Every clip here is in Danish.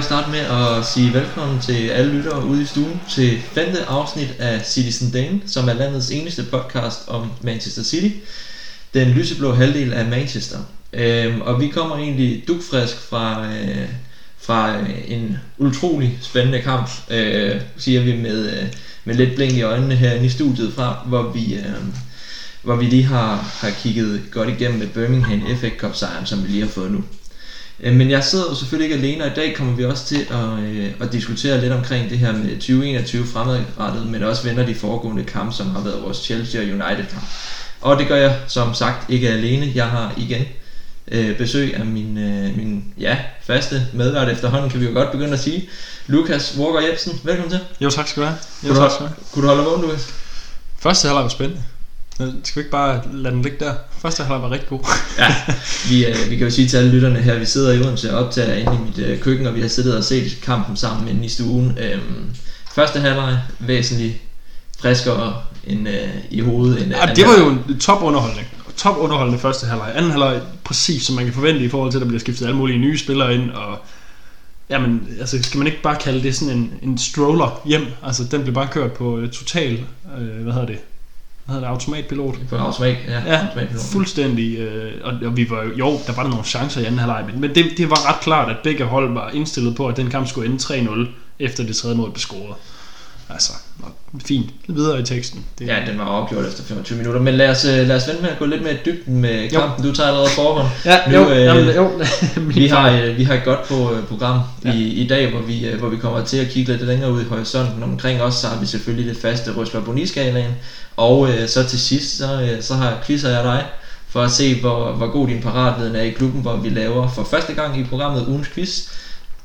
Jeg starte med at sige velkommen til alle lyttere ude i stuen til femte afsnit af Citizen Dane, som er landets eneste podcast om Manchester City, den lyseblå halvdel af Manchester. Øhm, og vi kommer egentlig dugfrisk fra, øh, fra øh, en utrolig spændende kamp, øh, siger vi med, øh, med lidt blink i øjnene herinde i studiet fra, hvor vi, øh, hvor vi lige har, har kigget godt igennem med Birmingham FA Cup sejren, som vi lige har fået nu. Øh, Men jeg sidder jo selvfølgelig ikke alene, og i dag kommer vi også til at, øh, at diskutere lidt omkring det her med 2021 fremadrettet, men også vender de foregående kampe, som har været vores Chelsea og United kamp. Og det gør jeg som sagt ikke alene. Jeg har igen øh, besøg af min, øh, min ja, faste medvært efterhånden, kan vi jo godt begynde at sige. Lukas Walker Jebsen, velkommen til. Jo, tak skal du have. Jo, Kunne du, tak skal du have. kunne du holde vågen, Lukas? Første halvleg var spændende. Øh, Skal vi ikke bare lade den ligge der? Første halvleg var rigtig god. Ja, vi, øh, vi kan jo sige til alle lytterne her, vi sidder i Odense og optager inde i mit øh, køkken, og vi har siddet og set kampen sammen inde i stuen. Øhm, første halvleg væsentligt friskere end øh, i hovedet. End, Ja, det var jo en top underholdning. Top underholdende første halvleg. Anden halvleg præcis som man kan forvente i forhold til, at der bliver skiftet alle mulige nye spillere ind. Og Jamen, altså skal man ikke bare kalde det sådan en, en stroller hjem? Altså den blev bare kørt på uh, total, uh, hvad hedder det? Hvad hedder det? Automatpilot? På automat, ja. Ja, automatpilot. fuldstændig. Øh, og, og vi var jo, jo, der var der nogle chancer i anden halvleg, men, men det, det var ret klart, at begge hold var indstillet på, at den kamp skulle ende 3-0, efter det tredje mål blev scoret. Altså, fint. Videre i teksten. Det, Ja, den var afgjort efter 25 minutter. Men lad os, øh, lad os vente med at gå lidt mere i dybden med Jo. kampen. Du tager allerede forhånd. ja Nu, jo, øh, jamen, jo. Vi har, øh, vi har et godt på, øh, program Ja. i, i dag, hvor vi, hvor vi kommer til at kigge lidt længere ud i horisonten. Omkring os, så har vi selvfølgelig det faste Røsler Boni-skalaen. Og øh, så til sidst, så, øh, så har quizzer jeg dig for at se, hvor, hvor god din paratviden er i klubben, hvor vi laver for første gang i programmet ugens quiz.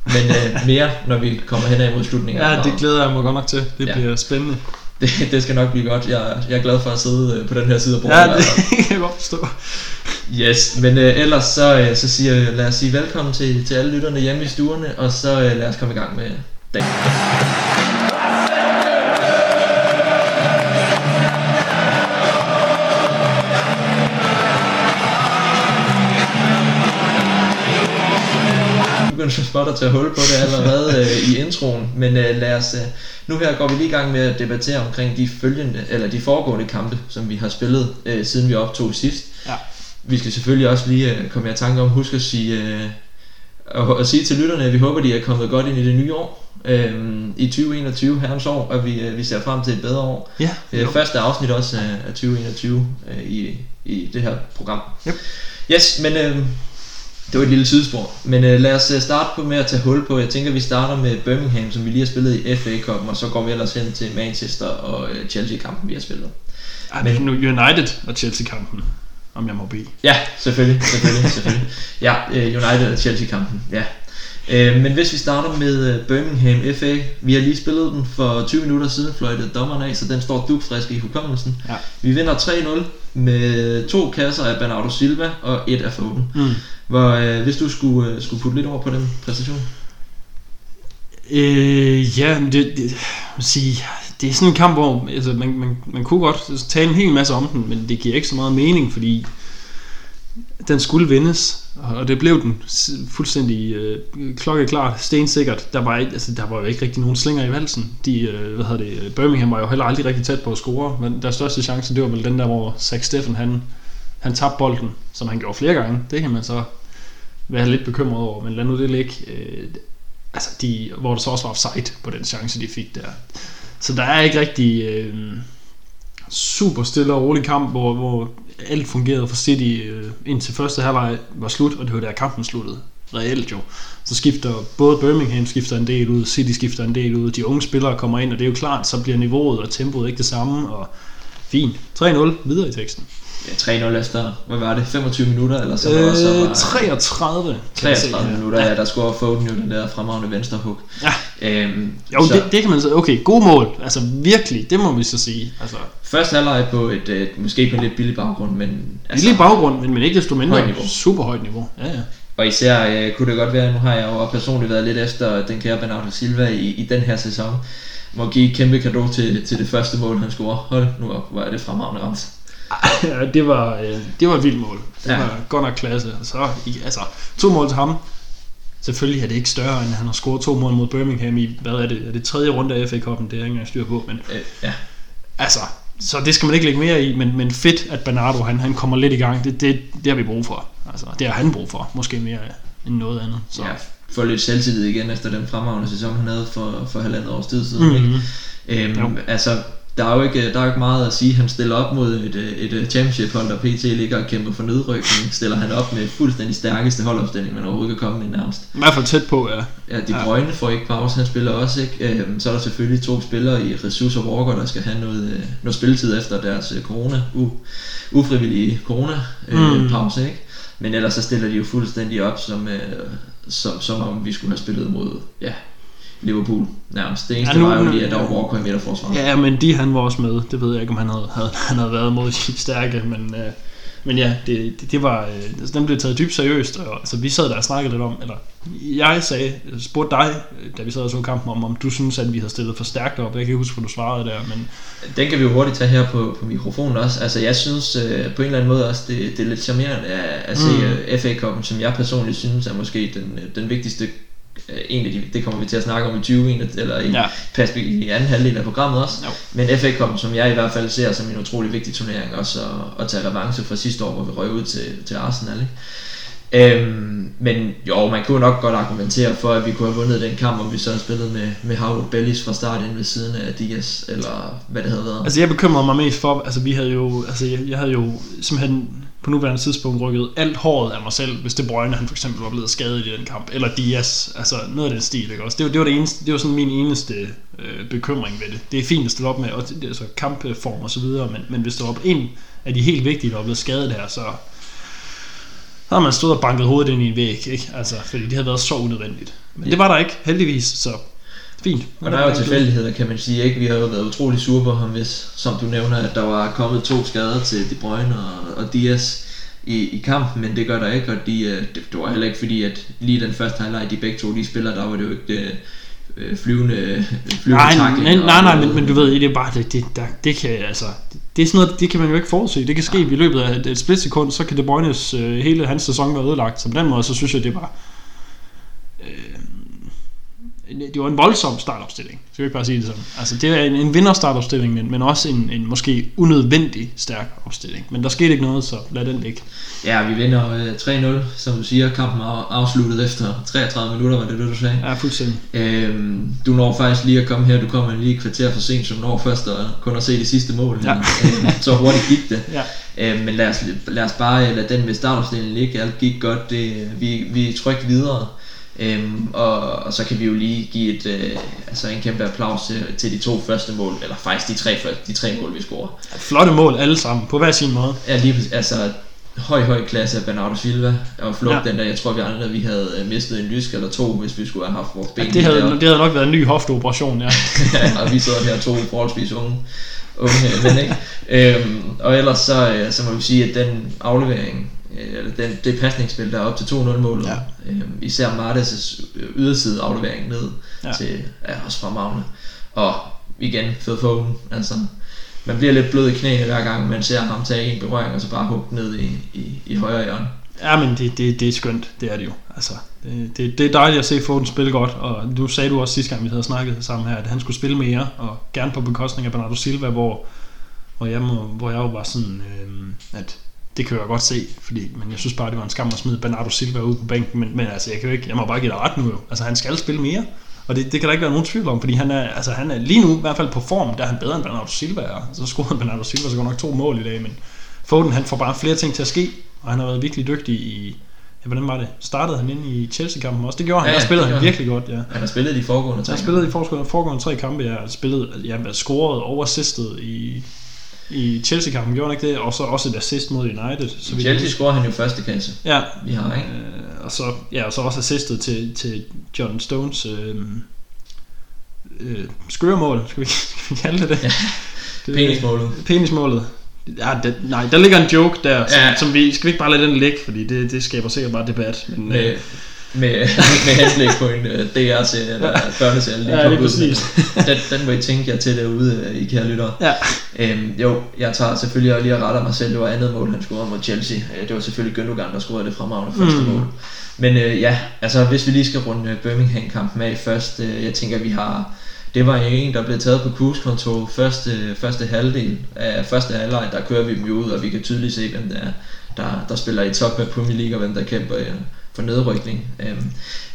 Men øh, mere, når vi kommer hen mod slutningen. Ja, det glæder jeg mig godt nok til. Det Ja. bliver spændende. det, det skal nok blive godt. Jeg, jeg er glad for at sidde øh, på den her side af bordet. Ja, det kan jeg godt forstå. Yes, men øh, ellers så, øh, så siger jeg, lad os sige velkommen til, til alle lytterne hjemme i stuerne, og så øh, lad os komme i gang med dagen. Jeg begynder så småt at tage hul på det allerede øh, i introen, men øh, lad os, øh, nu her går vi lige i gang med at debattere omkring de følgende, eller de foregående kampe, som vi har spillet, øh, siden vi optog sidst. Ja. Vi skal selvfølgelig også lige øh, komme i tanke om, husk at sige, øh, og, og sige til lytterne, at vi håber, de er kommet godt ind i det nye år. Øhm, I 2021, herrens år, og vi, øh, vi ser frem til et bedre år. Ja, jo. første afsnit også af, af 2021 øh, i, i det her program. Yep. Yes, men øh, det var et lille sidespor. Men øh, lad os øh, starte på med at tage hul på. Jeg tænker, vi starter med Birmingham, som vi lige har spillet i FA Cup, og så går vi ellers hen til Manchester og øh, Chelsea-kampen, vi har spillet. Ej, nu United og Chelsea-kampen, om jeg må bede. Ja, selvfølgelig, selvfølgelig, selvfølgelig. Ja, øh, United og Chelsea-kampen, ja. Øh, men hvis vi starter med øh, Birmingham FA, vi har lige spillet den for 20 minutter siden, fløjtede dommeren af, så den står dugfrisk i hukommelsen. Ja. Vi vinder 3-0 med to kasser af Bernardo Silva og et af Foden. Mm. Hvor, øh, hvis du skulle, øh, skulle putte lidt over på den præstation. Øh, ja, det, det, sige, det er sådan en kamp, hvor altså, man, man, man kunne godt tale en hel masse om den, men det giver ikke så meget mening, fordi den skulle vindes, og det blev den fuldstændig øh, klokkeklart, stensikkert. Der var, ikke, altså, der var jo ikke rigtig nogen slinger i valsen. De, øh, hvad hedder det, øh, Birmingham var jo heller aldrig rigtig tæt på at score, men deres største chance, det var vel den der, hvor Zach Steffen, han, han tabte bolden, som han gjorde flere gange. Det kan man så være lidt bekymret over, men lad nu det ligge. Øh, altså de, hvor der så også var offside på den chance, de fik der. Så der er ikke rigtig øh, super stille og rolig kamp, hvor, hvor alt fungerede for City øh, indtil første halvleg var slut, og det var der kampen sluttede reelt jo. Så skifter både Birmingham skifter en del ud, City skifter en del ud, de unge spillere kommer ind, og det er jo klart, så bliver niveauet og tempoet ikke det samme, og fint. 3-0 videre i teksten. Ja, 3-0 efter, hvad var det, 25 minutter, eller så det også Øh, var 33. kan jeg se 33 minutter, ja, der scorer Foden jo den der fremragende venstre hook. Ja. Øhm, Jo, så- det, det kan man så, okay, god mål, altså virkelig, det må vi så sige. Altså, Første halvleg på et, øh, måske på en lidt billig baggrund, men altså, lille baggrund, men, men ikke desto mindre Højt niveau. super højt niveau. Ja, ja. og især øh, kunne det godt være, nu har jeg jo personligt været lidt efter den kære Bernardo Silva i, i den her sæson. Må give et kæmpe kado til, til det første mål, han scorer. Hold nu op, hvor er det fremragende ramt. Ja det, var, øh, det var et vildt mål. Det Ja. var godt nok klasse. Så, altså, to mål til ham. Selvfølgelig er det ikke større, end han har scoret to mål mod Birmingham i, hvad er det, er det tredje runde af FA Cup'en, det er jeg ikke engang styr på, men Øh, ja. altså, så det skal man ikke lægge mere i, men, men fedt, at Bernardo han, han kommer lidt i gang, det, det, det har vi brug for. Altså, det har han brug for, måske mere end noget andet. Så. ja, få lidt selvtillid igen efter den fremragende sæson, han havde for, for halvandet års tid siden. Mm-hmm. Øhm, Jo. altså, der er, jo ikke, der er jo ikke meget at sige. Han stiller op mod et, øh, et, et championship hold, der PT ligger og kæmper for nedrykning. Stiller han op med fuldstændig stærkeste holdopstilling, man overhovedet kan komme med nærmest. I hvert fald tæt på, ja. Ja, De Ja. Bruyne får ikke pause, han spiller også, ikke? Øhm, så er der selvfølgelig to spillere i Jesus og Walker, der skal have noget, øh, noget spilletid efter deres øh, corona, u, ufrivillige corona øh, Mm. pause, ikke? Men ellers så stiller de jo fuldstændig op, som, øh, som, som om vi skulle have spillet mod, ja, Liverpool nærmest. Det eneste Ja, nu- var jo lige, at der var Walker i midterforsvaret. Ja, men de han var også med. Det ved jeg ikke, om han havde, havde, han havde været mod de stærke, men, øh, men ja, det, det, det var, øh, altså, den blev taget dybt seriøst, og altså, vi sad der og snakkede lidt om, eller jeg sagde, spurgte dig, øh, da vi sad og så kampen, om, om du synes, at vi havde stillet for stærkt op. Jeg kan ikke huske, hvad du svarede der, men Den kan vi jo hurtigt tage her på, på mikrofonen også. Altså jeg synes øh, på en eller anden måde også, det, det er lidt charmerende at, at se Mm. mm. FA Cup'en, som jeg personligt synes er måske den, øh, den vigtigste øh, en af de, det kommer vi til at snakke om i 20, eller i, ja, perspektiv, i anden halvdel af programmet også. Jo. Men FA Cup'en, som jeg i hvert fald ser som en utrolig vigtig turnering, også at, at tage revanche fra sidste år, hvor vi røg ud til, til Arsenal. Ikke? Øhm, men jo, man kunne nok godt argumentere for, at vi kunne have vundet den kamp, om vi så havde spillet med, med Howard Bellis fra start ind ved siden af Diaz, eller hvad det havde været. Altså jeg bekymrede mig mest for, altså vi havde jo, altså jeg, jeg havde jo simpelthen på nuværende tidspunkt rykket alt håret af mig selv, hvis det Bruyne han for eksempel var blevet skadet i den kamp, eller Diaz, altså noget af den stil, ikke også? Det var, det var, det eneste, det var sådan min eneste øh, bekymring ved det. Det er fint at stille op med, og det, altså kampform og så videre, men, men hvis der var en af de helt vigtige, der var blevet skadet her, så har man stået og banket hovedet ind i en væg, ikke? Altså, fordi det havde været så unødvendigt. Men det var der ikke, heldigvis, så fint. Og der er jo tilfældigheder, kan man sige, ikke? Vi har jo været utrolig sure på ham, hvis, som du nævner, at der var kommet to skader til De Bruyne og, og Diaz i, i kampen, men det gør der ikke, og de, øh, det, det var heller ikke fordi, at lige den første highlight, de begge to de spiller, der var det jo ikke det, øh, flyvende, flyvende Nej, nej, nej, nej men, men du ved, det er bare, det, det, der, det kan altså, det er sådan noget, det kan man jo ikke forudse. Det kan ske i løbet af et, et splitsekund, så kan De Bruynes øh, hele hans sæson være ødelagt. Så på den måde, så synes jeg, det var, øh, det var en voldsom startopstilling. Skal vi ikke bare sige det sådan? Altså, det er en, en vinderstartopstilling, men, men også en, en måske unødvendig stærk opstilling. Men der skete ikke noget, så lad den ligge. Ja, vi vinder øh, 3-0, som du siger. Kampen er afsluttet efter 33 minutter, var det det, du sagde? Ja, fuldstændig. Øhm, du når faktisk lige at komme her, du kommer lige et kvarter for sent, som når først at kun at se det sidste mål. Ja. Øhm, så hurtigt gik det. Ja. Øhm, men lad os, lad os bare lade den med startopstillingen ligge. Alt gik godt. Det, vi, vi er trygt videre. Øhm, og, og, så kan vi jo lige give et, øh, altså en kæmpe applaus til, til de to første mål, eller faktisk de tre, første, de tre mål, vi scorer. Flotte mål alle sammen, på hver sin måde. Ja, lige, altså høj, høj klasse af Bernardo Silva. Og flot Ja. den der, jeg tror vi andre, vi havde øh, mistet en lysk eller to, hvis vi skulle have haft vores ben Ja, det, havde, det havde nok været en ny hofteoperation, ja. og vi sidder her to forholdsvis unge, unge mænd, ikke? Øhm, og ellers så, øh, så må vi sige, at den aflevering, øh, eller den, det pasningsspil, der er op til 2-0 målet, Ja. øhm, især Martes' yderside aflevering ned Ja. til, ja, også fra Magne. Og igen, Phil Foden, altså, man bliver lidt blød i knæene hver gang, man ser ham tage en berøring, og så bare hugge ned i, i, i højre hjørne. Ja, men det, det, det er skønt, det er det jo. Altså, det, det, det er dejligt at se Foden spille godt, og nu sagde du også sidste gang, vi havde snakket sammen her, at han skulle spille mere, og gerne på bekostning af Bernardo Silva, hvor, hvor, jeg, må, hvor jeg jo var sådan, øh, at det kan jeg godt se, fordi, men jeg synes bare, det var en skam at smide Bernardo Silva ud på bænken, men, men altså, jeg, kan jo ikke, jeg må bare give dig ret nu jo. Altså, han skal spille mere, og det, det kan der ikke være nogen tvivl om, fordi han er, altså, han er lige nu, i hvert fald på form, der er han bedre end Bernardo Silva er. Så scorede Bernardo Silva så godt nok to mål i dag, men Foden, han får bare flere ting til at ske, og han har været virkelig dygtig i, ja, hvordan var det? Startede han ind i Chelsea-kampen også? Det gjorde han, Ja, der spillede han virkelig godt, ja. Han har spillet de foregående tre Han spillede i foregående, foregående tre kampe, ja, spillet, ja, scoret og assistet i, i Chelsea-kampen, gjorde han ikke det? Og så også et assist mod United. Så I Chelsea scorer han jo første kasse, Ja, vi har, ikke? øh, og så, ja, og så også assistet til, til John Stones øh, øh, skøremål, skal vi, skal vi kalde det det? Ja, det Penismålet. Penismålet. Ja, det, nej, der ligger en joke der, som, Ja. som vi, skal vi ikke bare lade den ligge, fordi det, det skaber sikkert bare debat. Men, øh, med, med henblik på en uh, DR til eller børneserie. Ja, lige præcis. den, den må I tænke jer til derude, uh, I kære lyttere. ja, Øhm, jo, jeg tager selvfølgelig og lige og retter mig selv. Det var andet mål, han scorede mod Chelsea. Øh, det var selvfølgelig Gündogan, der scorede det fremragende første Mm. mål. Men øh, ja, altså hvis vi lige skal runde øh, Birmingham-kampen af først, øh, jeg tænker, vi har... Det var en, der blev taget på cruise-konto første, første halvdel af første halvleg, der kører vi dem jo ud, og vi kan tydeligt se, hvem der, der, der spiller i top af Premier League, og hvem der kæmper øh, for nedrykning. Øh,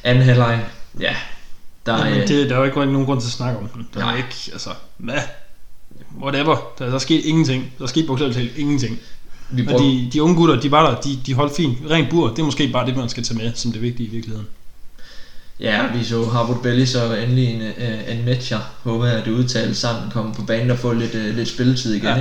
anden halvleg, ja, der, Jamen, det, der er jo ikke nogen grund til at snakke om den. Der er ikke, altså, hvad? Whatever. Der, der er sket ingenting. Der er sket bogstaveligt talt ingenting. Vi og de, de unge gutter, de var der, de, de holdt fint. Rent bur, det er måske bare det, man skal tage med som det vigtige i virkeligheden. Ja, vi så Harvard Belly så endelig en, uh, en matcher. Håber jeg, at det udtales sammen kommer på banen og får lidt, uh, lidt spilletid igen. Ja.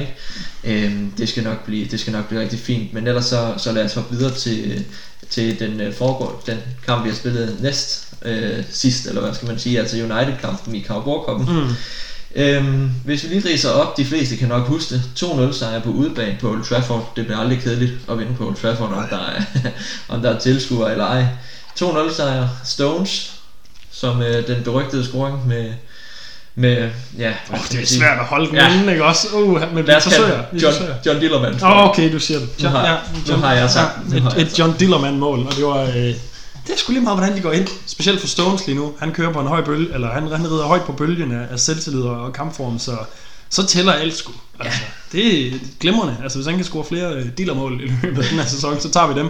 Ikke? Um, det, skal nok blive, det skal nok blive rigtig fint. Men ellers så, så lad os hoppe videre til, til den uh, foregår, den kamp, vi har spillet næst uh, sidst, eller hvad skal man sige, altså United-kampen i Carabao mm. Øhm, hvis vi lige riser op, de fleste kan nok huske det. 2-0 sejr på udebane på Old Trafford. Det bliver aldrig kedeligt at vinde på Old Trafford, om der er, om der er tilskuere eller ej. 2-0 sejr. Stones, som øh, den berygtede scoring med med, ja, oh, det er svært at holde den ja. ikke også? Uh, men vi forsøger. Vi John, forsøger. John Dillermand. Åh, oh, okay, du siger det. John, nu har, ja, John, nu har jeg sagt. Ja, et, et John Dillermand mål, og det var, øh, det er sgu lige meget, hvordan de går ind. Specielt for Stones lige nu. Han kører på en høj bølge, eller han, han rider højt på bølgen af, af selvtillid og kampform, så, så tæller alt sgu. Altså, ja. Det er glimrende. Altså, hvis han kan score flere øh, dealermål i løbet af den her sæson, så tager vi dem.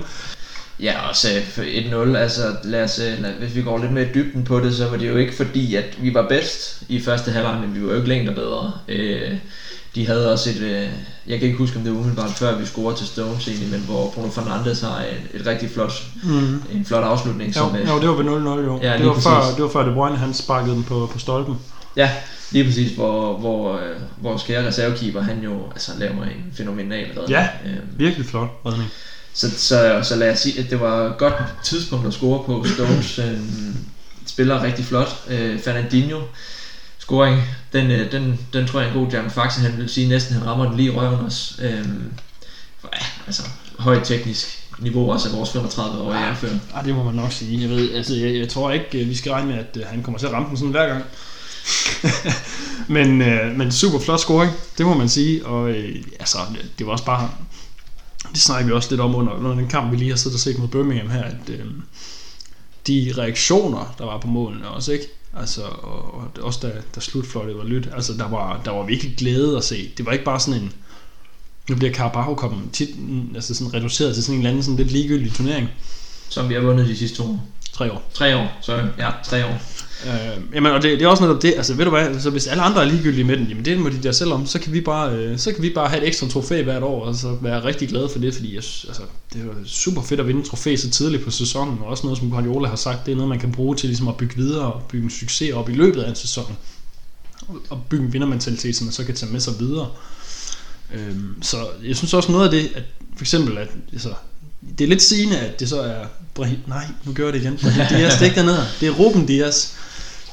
Ja, også 1-0, altså lad os, øh, lad, hvis vi går lidt mere i dybden på det, så var det jo ikke fordi, at vi var bedst i første halvleg, men vi var jo ikke længere bedre. Øh, de havde også et, øh, jeg kan ikke huske om det var umiddelbart før vi scorede til Stones egentlig, men hvor Bruno Fernandes har et, et rigtig flot, mm. en flot afslutning. Jo, som, øh, jo det var ved 0-0 jo. Ja, det, var før, det var før De Bruyne han sparkede den på, på stolpen. Ja, lige præcis, hvor, hvor øh, vores kære reservekeeper, han jo altså, laver en fænomenal redning. Ja, øh, virkelig flot redning. Så, så, så lad os sige, at det var et godt tidspunkt at score på. Stones øh, spiller rigtig flot. Øh, Fernandinho, scoring, den, øh, den, den tror jeg er en god jam. Faktisk han vil sige næsten, han rammer den lige i røven også. Øhm, ja, altså højt teknisk niveau også af vores 35 år ja, før. Ja, det må man nok sige. Jeg, ved, altså, jeg, jeg tror ikke, øh, vi skal regne med, at øh, han kommer til at ramme den sådan hver gang. men, øh, men super flot scoring, det må man sige. Og øh, altså, det var også bare... Det snakker vi også lidt om under, under den kamp, vi lige har siddet og set mod Birmingham her, at øh, de reaktioner, der var på målene også, ikke? Altså, og, og også da, da slutfløjtet var lyt, altså der var, der var virkelig glæde at se. Det var ikke bare sådan en, nu bliver Carabao kommet tit, altså sådan reduceret til sådan en eller anden sådan lidt ligegyldig turnering. Som vi har vundet de sidste to år. Tre år. Tre år, sorry. Ja, tre år. Øh, jamen, og det, det er også noget det, altså ved du hvad, altså, hvis alle andre er ligegyldige med den, jamen det må de der selv om, så kan vi bare, øh, så kan vi bare have et ekstra trofæ hvert år, og så være rigtig glade for det, fordi jeg, altså, det er super fedt at vinde trofæ så tidligt på sæsonen, og også noget, som Guardiola har sagt, det er noget, man kan bruge til ligesom at bygge videre og bygge en succes op i løbet af en sæson, og bygge en vindermentalitet, som man så kan tage med sig videre. Øhm, så jeg synes også noget af det, at for eksempel, at altså, det er lidt sigende, at det så er nej, nu gør jeg det igen. Brahim Diaz, det er ikke dernede. Det er Ruben Diaz,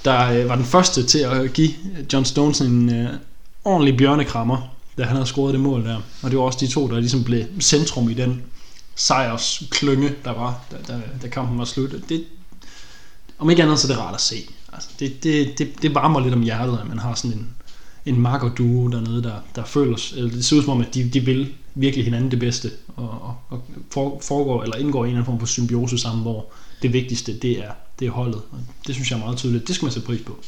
der øh, var den første til at give John Stones en øh, ordentlig bjørnekrammer, da han havde scoret det mål der. Og det var også de to, der ligesom blev centrum i den sejrsklynge, der var, da, da, da kampen var slut. Det, om ikke andet, så er det rart at se. Altså, det, det, det, det varmer lidt om hjertet, at man har sådan en, en makker duo dernede, der, der føles, eller det ser ud som om, at de, de vil virkelig hinanden det bedste, og, og, og foregår, eller indgår i en eller anden form for symbiose sammen, hvor det vigtigste, det er, det er holdet. Og det synes jeg er meget tydeligt. Det skal man sætte pris på.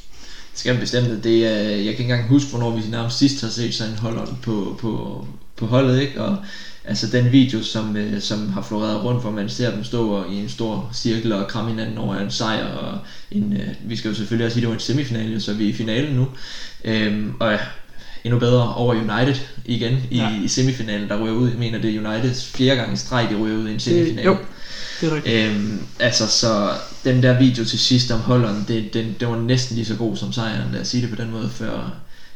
Det skal man bestemt. Det er, jeg kan ikke engang huske, hvornår vi nærmest sidst har set sådan en hold på, på, på holdet, ikke? Og altså den video, som, øh, som har floreret rundt, hvor man ser dem stå i en stor cirkel og kramme hinanden over en sejr, og en, øh, vi skal jo selvfølgelig også sige, at det var en semifinale, så vi er i finalen nu. Øhm, og ja, endnu bedre over United igen i, ja. i semifinalen, der ryger ud. Jeg mener, det er Uniteds fjerde gang i streg, de ryger ud i en semifinale. Det, jo, det er rigtigt. Øhm, altså, så den der video til sidst om Holland, det, den, det var næsten lige så god som sejren, lad os sige det på den måde, før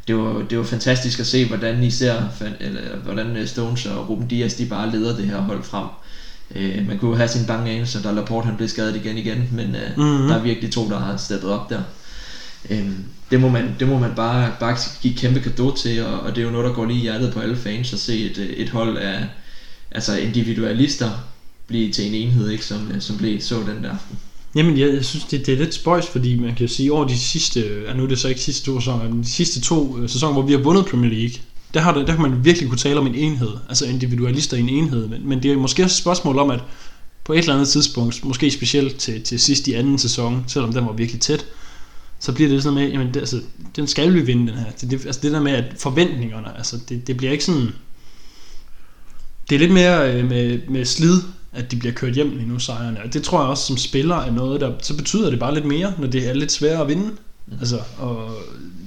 det var, det var fantastisk at se, hvordan ser, eller hvordan øh, Stones og Ruben Dias, de bare leder det her hold frem. Øh, man kunne jo have sin bange anelse, da Laporte han blev skadet igen igen, men øh, mm-hmm. der er virkelig to, der har steppet op der. Øh, det må man, det må man bare, bare give kæmpe gave til, og, og det er jo noget, der går lige i hjertet på alle fans at se et, øh, et hold af altså individualister blive til en enhed, ikke, som, øh, som blev så den der aften. Jamen, jeg, jeg synes, det, det er lidt spøjs, fordi man kan sige, over de sidste, ja, nu er det så ikke sidste to sæsoner, de sidste to øh, sæsoner, hvor vi har vundet Premier League, der, har der, der kan man virkelig kunne tale om en enhed, altså individualister i en enhed, men, men det er måske også et spørgsmål om, at på et eller andet tidspunkt, måske specielt til, til sidst i anden sæson, selvom den var virkelig tæt, så bliver det sådan med, jamen det, altså, den skal vi vinde den her. Det, det, altså det der med, at forventningerne, altså det, det bliver ikke sådan, det er lidt mere øh, med, med slid, at de bliver kørt hjem lige nu, sejrene. Og det tror jeg også som spiller er noget, der, så betyder det bare lidt mere, når det er lidt sværere at vinde. Mm. Altså, og,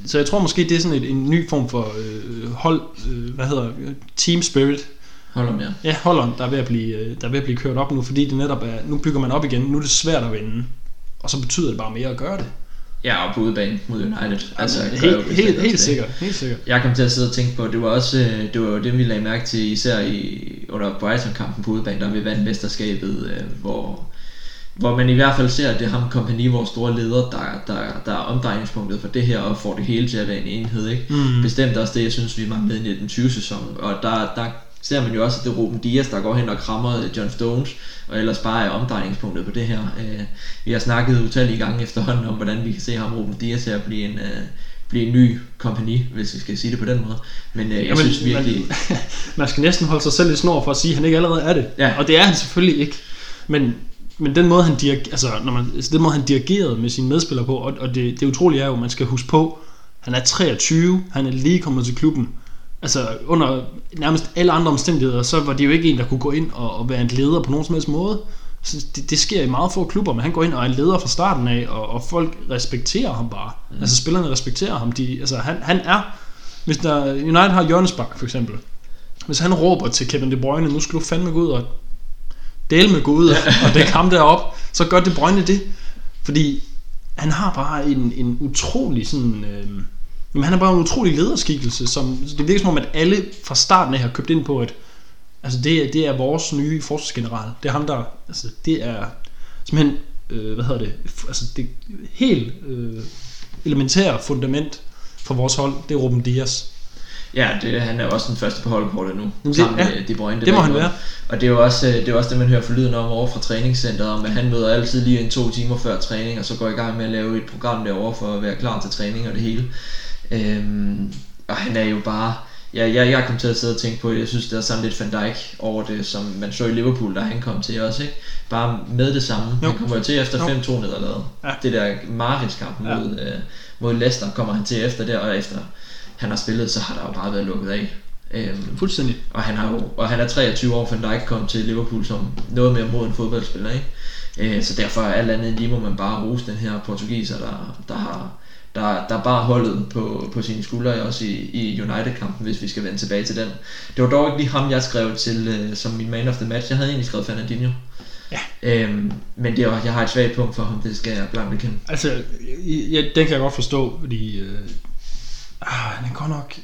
så jeg tror måske, det er sådan et, en ny form for øh, hold, øh, hvad hedder team spirit. Hold om, ja. Ja, Holland, der er, ved at blive, øh, der er ved at blive kørt op nu, fordi det netop er, nu bygger man op igen, nu er det svært at vinde. Og så betyder det bare mere at gøre det. Ja, og på udebane mod United. Altså, helt, helt, helt, helt sikkert, helt sikkert. Jeg kom til at sidde og tænke på, det var også øh, det var jo det, vi lagde mærke til, især i, under Brighton-kampen på udebane, der vi vandt mesterskabet, øh, hvor, hvor man i hvert fald ser, at det er ham kompagni, vores store leder, der, der, der er omdrejningspunktet for det her, og får det hele til at være en enhed. Ikke? Mm. Bestemt også det, jeg synes, vi manglede i den 20 sæson, og der, der ser man jo også, at det er Ruben Dias, der går hen og krammer John Stones, og ellers bare er omdrejningspunktet på det her. Øh, vi har snakket utallige gange efterhånden om, hvordan vi kan se ham, Ruben Dias, her blive en, øh, blive en ny kompagni, hvis vi skal sige det på den måde. Men øh, jeg Jamen, synes virkelig... Man, man skal næsten holde sig selv i snor for at sige, at han ikke allerede er det. Ja. Og det er han selvfølgelig ikke. Men, men den måde, han dirige, altså, når man, altså, den måde, han dirigerede med sine medspillere på, og, og det, det utrolige er jo, at man skal huske på, han er 23, han er lige kommet til klubben, altså under nærmest alle andre omstændigheder, så var det jo ikke en, der kunne gå ind og, og være en leder på nogen som helst måde. Så det, det sker i meget få klubber, men han går ind og er en leder fra starten af, og, og folk respekterer ham bare. Mm. Altså spillerne respekterer ham. De, altså han, han er, hvis der, United har Jørgens Bak for eksempel, hvis han råber til Kevin De Bruyne, nu skal du fandme gå ud og dele med gå ud og dække ham derop, så gør De Bruyne det. Fordi han har bare en, en utrolig sådan... Øh, Jamen, han er bare en utrolig lederskikkelse, som det virker som om, at alle fra starten af har købt ind på, at altså, det, det er vores nye forsvarsgeneral. Det er ham, der, altså, det er simpelthen, øh, hvad hedder det, altså det helt øh, elementære fundament for vores hold, det er Ruben Dias. Ja, det, han er også den første på holdkortet nu, det, sammen ja, med De Bruyne. Det må han være. Og det er jo også det, er også det man hører forlyden om over fra træningscenteret, om at han møder altid lige en to timer før træning, og så går i gang med at lave et program derovre for at være klar til træning og det hele. Øhm, og han er jo bare... Ja, jeg, jeg kom til at sidde og tænke på, jeg synes, der er sådan lidt Van Dijk over det, som man så i Liverpool, da han kom til også, ikke? Bare med det samme. Jo. Han kommer jo til efter 5-2 nederlaget. Ja. Det der Marins-kamp ja. mod, øh, mod Leicester kommer han til efter der, og efter han har spillet, så har der jo bare været lukket af. Øhm, Fuldstændig. Og han, har jo, og han er 23 år, Van Dijk kom til Liverpool som noget mere mod en fodboldspiller, ikke? Øh, så derfor er alt andet lige må man bare rose den her portugiser, der, der har der, der bare holdet på, på sine skuldre, også i, i United-kampen, hvis vi skal vende tilbage til den. Det var dog ikke lige ham, jeg skrev til uh, som min man of the match. Jeg havde egentlig skrevet Fernandinho. Ja. Øhm, men det var, jeg har et svagt punkt for ham, det skal jeg blankt bekende. Altså, ja, den kan jeg godt forstå, fordi øh, ah, han er godt nok...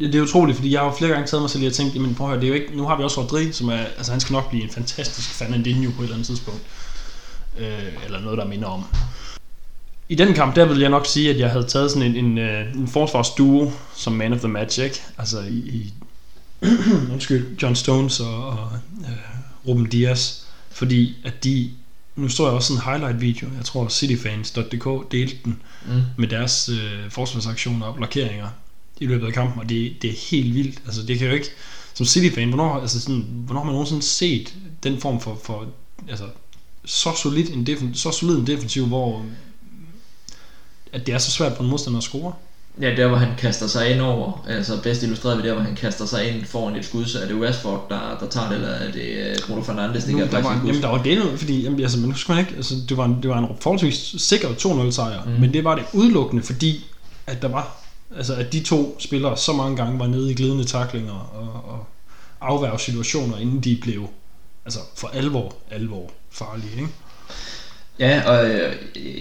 Det, er utroligt, fordi jeg har jo flere gange taget mig selv og tænkt, jamen prøv at høre, det er jo ikke, nu har vi også Rodri, som er, altså han skal nok blive en fantastisk Fernandinho på et eller andet tidspunkt. Øh, eller noget, der minder om. I den kamp, der vil jeg nok sige, at jeg havde taget sådan en, en, øh, en forsvarsduo som man of the match, ikke? Altså i, i undskyld, John Stones og, og uh, Ruben Dias, fordi at de, nu står jeg også sådan en highlight video, jeg tror cityfans.dk delte den mm. med deres uh, forsvarsaktioner og blokeringer i løbet af kampen, og det, det er helt vildt, altså det kan jo ikke, som City-fan, hvornår, altså sådan, hvornår har man nogensinde set den form for, for altså, så solid en, defen, så solid en defensiv, hvor at det er så svært for en modstander at score. Ja, der hvor han kaster sig ind over, altså bedst illustreret ved der hvor han kaster sig ind foran et skud, så er det Westford, der, der tager det, eller er det øh, Bruno Fernandes, det kan der var, Jamen der var det noget, fordi jamen, altså, men husker man ikke, altså, det, var en, det var en forholdsvis sikker 2-0 sejr, mm. men det var det udelukkende, fordi at der var, altså at de to spillere så mange gange var nede i glidende taklinger og, og afværge situationer, inden de blev altså for alvor, alvor farlige, ikke? Ja, og øh,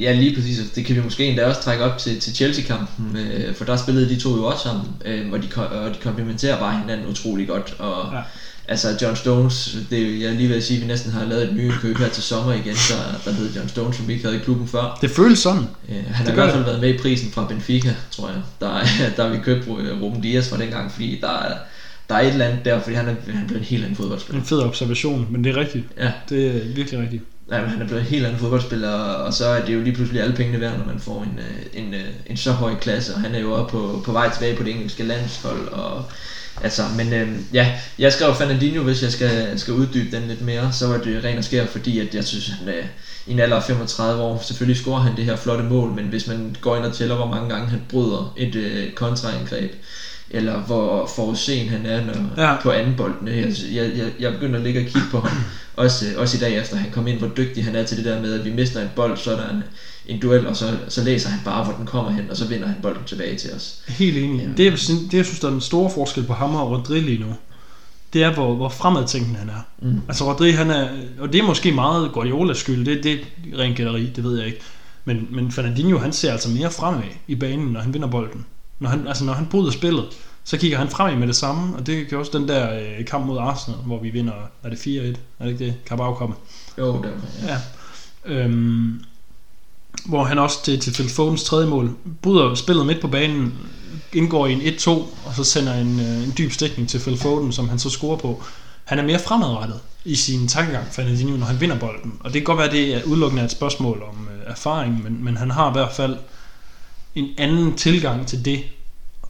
ja, lige præcis, det kan vi måske endda også trække op til, til Chelsea-kampen, øh, for der spillede de to jo også sammen, øh, og, de, og de komplementerer bare hinanden utrolig godt, og ja. altså John Stones, det, jeg lige vil sige, at vi næsten har lavet et nye køb her til sommer igen, der, der hedder John Stones, som vi ikke havde i klubben før. Det føles sådan. Øh, han har i hvert fald været med i prisen fra Benfica, tror jeg, der, der har vi købt Ruben Dias fra dengang, fordi der er der er et eller andet der, fordi han er, han er en helt anden fodboldspiller. En fed observation, men det er rigtigt. Ja. Det er virkelig rigtigt. Ja, men han er blevet en helt anden fodboldspiller, og så er det jo lige pludselig alle pengene værd, når man får en, øh, en, øh, en så høj klasse, og han er jo også på, på vej tilbage på det engelske landshold, og altså, men øh, ja, jeg skrev Fernandinho, hvis jeg skal, skal uddybe den lidt mere, så var det ren og skær, fordi at jeg synes, han er i en alder af 35 år, selvfølgelig scorer han det her flotte mål, men hvis man går ind og tæller, hvor mange gange han bryder et øh, kontraangreb, eller hvor forudsen han er når, Ja. på anden bolden. Jeg, jeg, jeg, begynder at ligge og kigge på ham, også, også i dag efter han kom ind, hvor dygtig han er til det der med, at vi mister en bold, så er der en, en duel, og så, så læser han bare, hvor den kommer hen, og så vinder han bolden tilbage til os. Helt enig. Ja. Det, jeg, synes- det, jeg synes, der er den store forskel på ham og Rodri lige nu, det er, hvor, hvor fremadtænkende han er. Mm. Altså Rodri, han er, og det er måske meget Guardiolas skyld, det, det er ren gætteri, det ved jeg ikke. Men, men Fernandinho, han ser altså mere fremad i banen, når han vinder bolden. Når han, altså når han bryder spillet, så kigger han fremad med det samme, og det gør også den der øh, kamp mod Arsenal, hvor vi vinder, er det 4-1? Er det ikke det? Carabao kommer. Jo, der, ja. Ja. Øhm, hvor han også til, til Phil Fodens tredje mål bryder spillet midt på banen, indgår i en 1-2, og så sender en, øh, en dyb stikning til Phil Foden, som han så scorer på. Han er mere fremadrettet i sin tankegang, Fernandinho, når han vinder bolden. Og det kan godt være, at det er udelukkende et spørgsmål om øh, erfaring, men, men han har i hvert fald en anden tilgang til det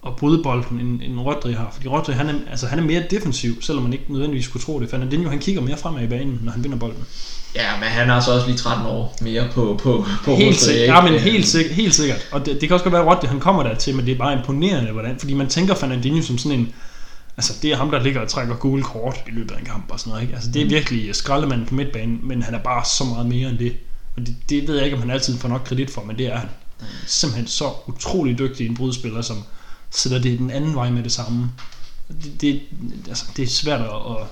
at bryde bolden, end, end Rodri har. Fordi Rodri, han er, altså, han er mere defensiv, selvom man ikke nødvendigvis skulle tro det. Fernandinho, han kigger mere fremad i banen, når han vinder bolden. ja, men han har så også lige 13 år mere på, på, på helt sikkert. ikke? Ja, men helt, sikkert, helt sikkert. Og det, det kan også godt være, at Rodri, han kommer der til, men det er bare imponerende, hvordan. Fordi man tænker Fernandinho som sådan en... Altså, det er ham, der ligger og trækker gule kort i løbet af en kamp og sådan noget. Ikke? Altså, det er Mm. virkelig skraldemanden på midtbanen, men han er bare så meget mere end det. Og det, det ved jeg ikke, om han altid får nok kredit for, men det er han. Simpelthen så utrolig dygtig en brudspiller, som sætter det den anden vej med det samme. Det, det, altså, det er svært at,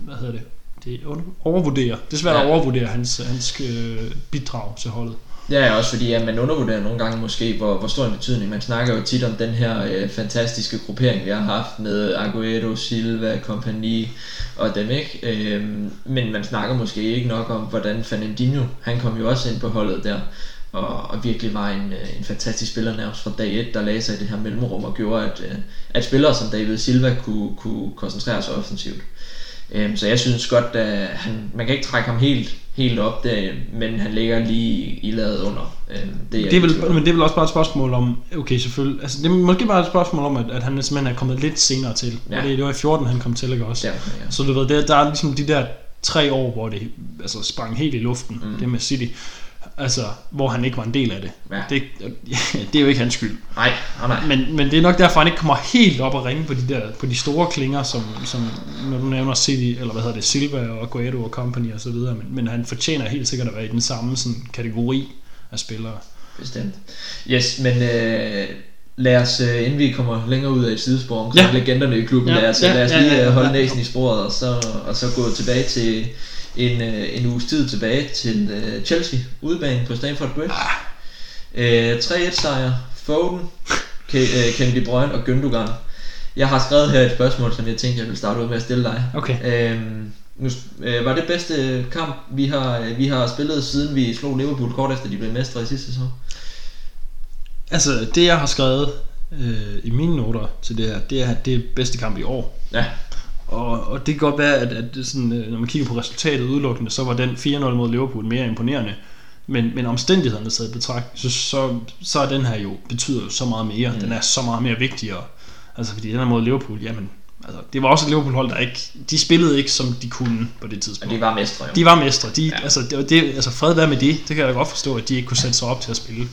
hvad hedder det, det er overvurdere. Det er svært ja. at overvurdere hans, hans øh, bidrag til holdet. Ja, også fordi at man undervurderer nogle gange måske, hvor, hvor stor en betydning. Man snakker jo tit om den her øh, fantastiske gruppering, vi har haft med Aguero, Silva, Kompagni og dem, ikke? Øhm, men man snakker måske ikke nok om, hvordan Fernandinho, han kom jo også ind på holdet der, og, og virkelig var en, øh, en fantastisk spiller nærmest fra dag 1, der lagde sig i det her mellemrum og gjorde, at, øh, at spillere som David Silva kunne, kunne koncentrere sig offensivt. Øhm, så jeg synes godt, at han, man kan ikke trække ham helt, helt op, der, men han ligger lige i ladet under. Øhm, det, er Det er, vel, men det er vel også bare et spørgsmål om, okay selvfølgelig, altså det er måske bare et spørgsmål om, at, at han simpelthen er kommet lidt senere til. Ja. Det, det var i 14, han kom til, ikke også? Ja, ja. Så du ved, der, der er ligesom de der tre år, hvor det altså, sprang helt i luften. Mm. det med City. Altså, hvor han ikke var en del af det. Ja. Det, det er jo ikke hans skyld. Nej, nej, nej. Men, men det er nok derfor, han ikke kommer helt op og ringe på de, der, på de store klinger, som, som når du nævner City, eller hvad hedder det, Silva og Guaido og company og så videre. Men, men han fortjener helt sikkert at være i den samme sådan, kategori af spillere. Bestemt. Yes, men øh, lad os, øh, inden vi kommer længere ud af et sidespor omkring Ja. legenderne i klubben, Ja, lad os, ja, lad os lige ja, ja, ja, holde næsen i sporet, og så, og så gå tilbage til en, øh, en uges tid tilbage til øh, Chelsea, udebane på Stamford Bridge. Øh, 3-1 sejr, Foden, øh, Kevin De Bruyne og Gündogan. Jeg har skrevet her et spørgsmål, som jeg tænkte, jeg vil starte ud med at stille dig. Okay. Øhm, nu, øh, var det bedste kamp, vi har, øh, vi har spillet, siden vi slog Liverpool kort efter, de blev mestre i sidste sæson? Altså, det jeg har skrevet øh, i mine noter til det her, det er, at det er bedste kamp i år. Ja. Og, og det kan godt være, at, at det sådan, øh, når man kigger på resultatet udelukkende, så var den 4-0 mod Liverpool mere imponerende. Men, men omstændighederne taget betragt, så, så, så er den her jo, betyder jo så meget mere. Mm. Den er så meget mere vigtigere. Altså fordi den her mod Liverpool, jamen, altså, det var også et Liverpool-hold, der ikke, de spillede ikke som de kunne på det tidspunkt. de var mestre jo. De var mestre. De, ja. Altså, det, var det, altså fred være med det. Det kan jeg da godt forstå, at de ikke kunne sætte sig op til at spille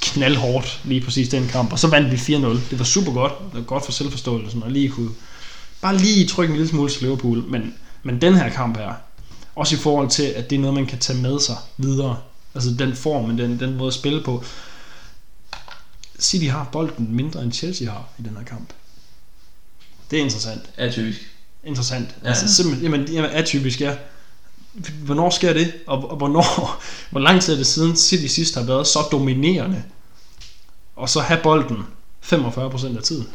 knaldhårdt lige præcis den kamp. Og så vandt vi 4-0. Det var super godt. Det var godt for selvforståelsen og lige kunne bare lige trykke en lille smule til Liverpool. Men, men den her kamp her, også i forhold til, at det er noget, man kan tage med sig videre. Altså den form, den, den måde at spille på. City har bolden mindre end Chelsea har i den her kamp. Det er interessant Atypisk. interessant. Ja. Altså simpelthen, jamen, jamen atypisk, ja. Hvornår sker det? Og, og hvornår, hvor lang tid er det siden City sidst har været så dominerende? Og så have bolden 45% af tiden.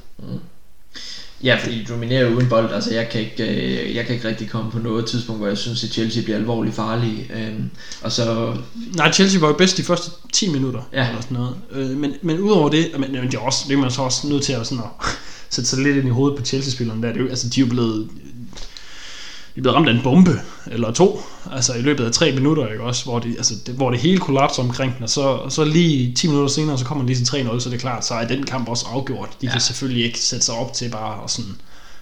Ja, fordi de dominerer uden bold. Altså, jeg kan, ikke, øh, jeg kan ikke rigtig komme på noget tidspunkt, hvor jeg synes, at Chelsea bliver alvorligt farlige. Øhm, og så, Nej, Chelsea var jo bedst de første 10 minutter. Ja. Eller sådan noget. Øh, men, men udover det, men, men det, er også, det er man så også nødt til at, sådan at sætte sig lidt ind i hovedet på Chelsea-spillerne der. Det er jo, altså, de er jo blevet de de blev ramt af en bombe eller to, altså i løbet af tre minutter, ikke også, hvor det, altså, det, hvor det hele kollapser omkring den, og så, og så lige 10 minutter senere, så kommer de til 3-0, så det er klart, så er den kamp også afgjort. De ja. kan selvfølgelig ikke sætte sig op til bare og sådan,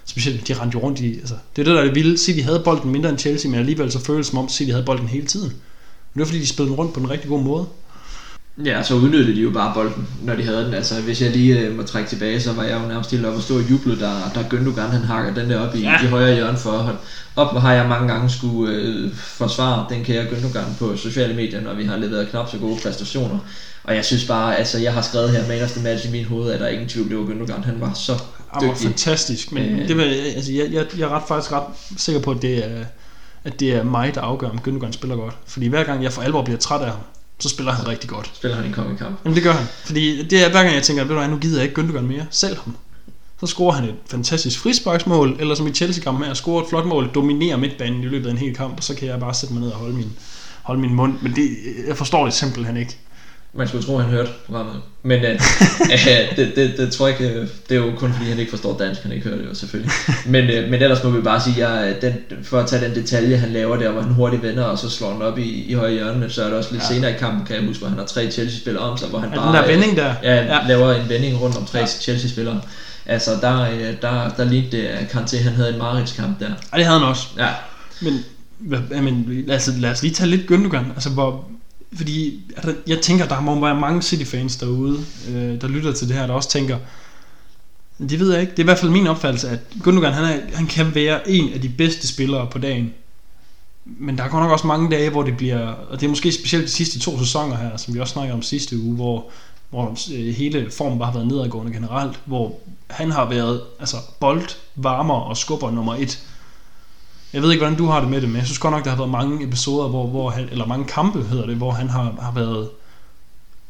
specielt de rendte jo rundt i, altså, det er det der er det vilde, City havde bolden mindre end Chelsea, men alligevel så føles som om City havde bolden hele tiden. Men det var fordi, de spillede den rundt på en rigtig god måde. Ja, så udnyttede de jo bare bolden, når de havde den. Altså, hvis jeg lige øh, må trække tilbage, så var jeg jo nærmest helt oppe og stå og juble, der, der Gündogan, han hakker den der op i, ja. i højre hjørne for Op, hvor har jeg mange gange skulle øh, forsvare den kære Gündogan på sociale medier, når vi har leveret knap så gode præstationer. Og jeg synes bare, altså jeg har skrevet her, man of the match i min hoved, at der ingen tvivl, det var Gündogan, han var så dygtig. Han var fantastisk, men øh, det var, altså, jeg, jeg, jeg er ret, faktisk ret sikker på, at det er, at det er mig, der afgør, om Gündogan spiller godt. Fordi hver gang jeg for alvor bliver træt af ham, så spiller han rigtig godt. Spiller han en kongekamp? Jamen det gør han. Fordi det er hver gang jeg tænker, ved du hvad, nu gider jeg ikke Gündogan mere. Selv ham. Så scorer han et fantastisk frisparksmål, eller som i Chelsea-kampen her, scorer et flot mål, dominerer midtbanen i løbet af en hel kamp, og så kan jeg bare sætte mig ned og holde min, holde min mund. Men det, jeg forstår det simpelthen ikke. Man skulle tro, han hørte programmet. Men uh, uh, det, det, det, tror jeg ikke, det er jo kun fordi, han ikke forstår dansk, han ikke hører det jo selvfølgelig. Men, uh, men ellers må vi bare sige, at den, for at tage den detalje, han laver der, hvor han hurtigt vender, og så slår han op i, i højre hjørne, så er det også lidt ja. senere i kampen, kan jeg huske, hvor han har tre Chelsea-spillere om sig, hvor han ja, bare den der vending der. Ja, ja, laver en vending rundt om tre ja. Chelsea-spillere. Altså, der, der, der lignede det, at Kanté, han havde en Marits-kamp der. Ja, det havde han også. Ja. Men, men lad, os, lad os lige tage lidt Gündogan. Altså, hvor, fordi altså, jeg tænker, der må være mange City-fans derude, øh, der lytter til det her, der også tænker, det ved jeg ikke. Det er i hvert fald min opfattelse, at Gundogan, han, er, han kan være en af de bedste spillere på dagen. Men der er godt nok også mange dage, hvor det bliver, og det er måske specielt de sidste to sæsoner her, som vi også snakkede om sidste uge, hvor, hvor øh, hele formen bare har været nedadgående generelt, hvor han har været altså bold, varmer og skubber nummer et jeg ved ikke, hvordan du har det med det, men jeg synes godt nok, der har været mange episoder, hvor, hvor han, eller mange kampe hedder det, hvor han har, har været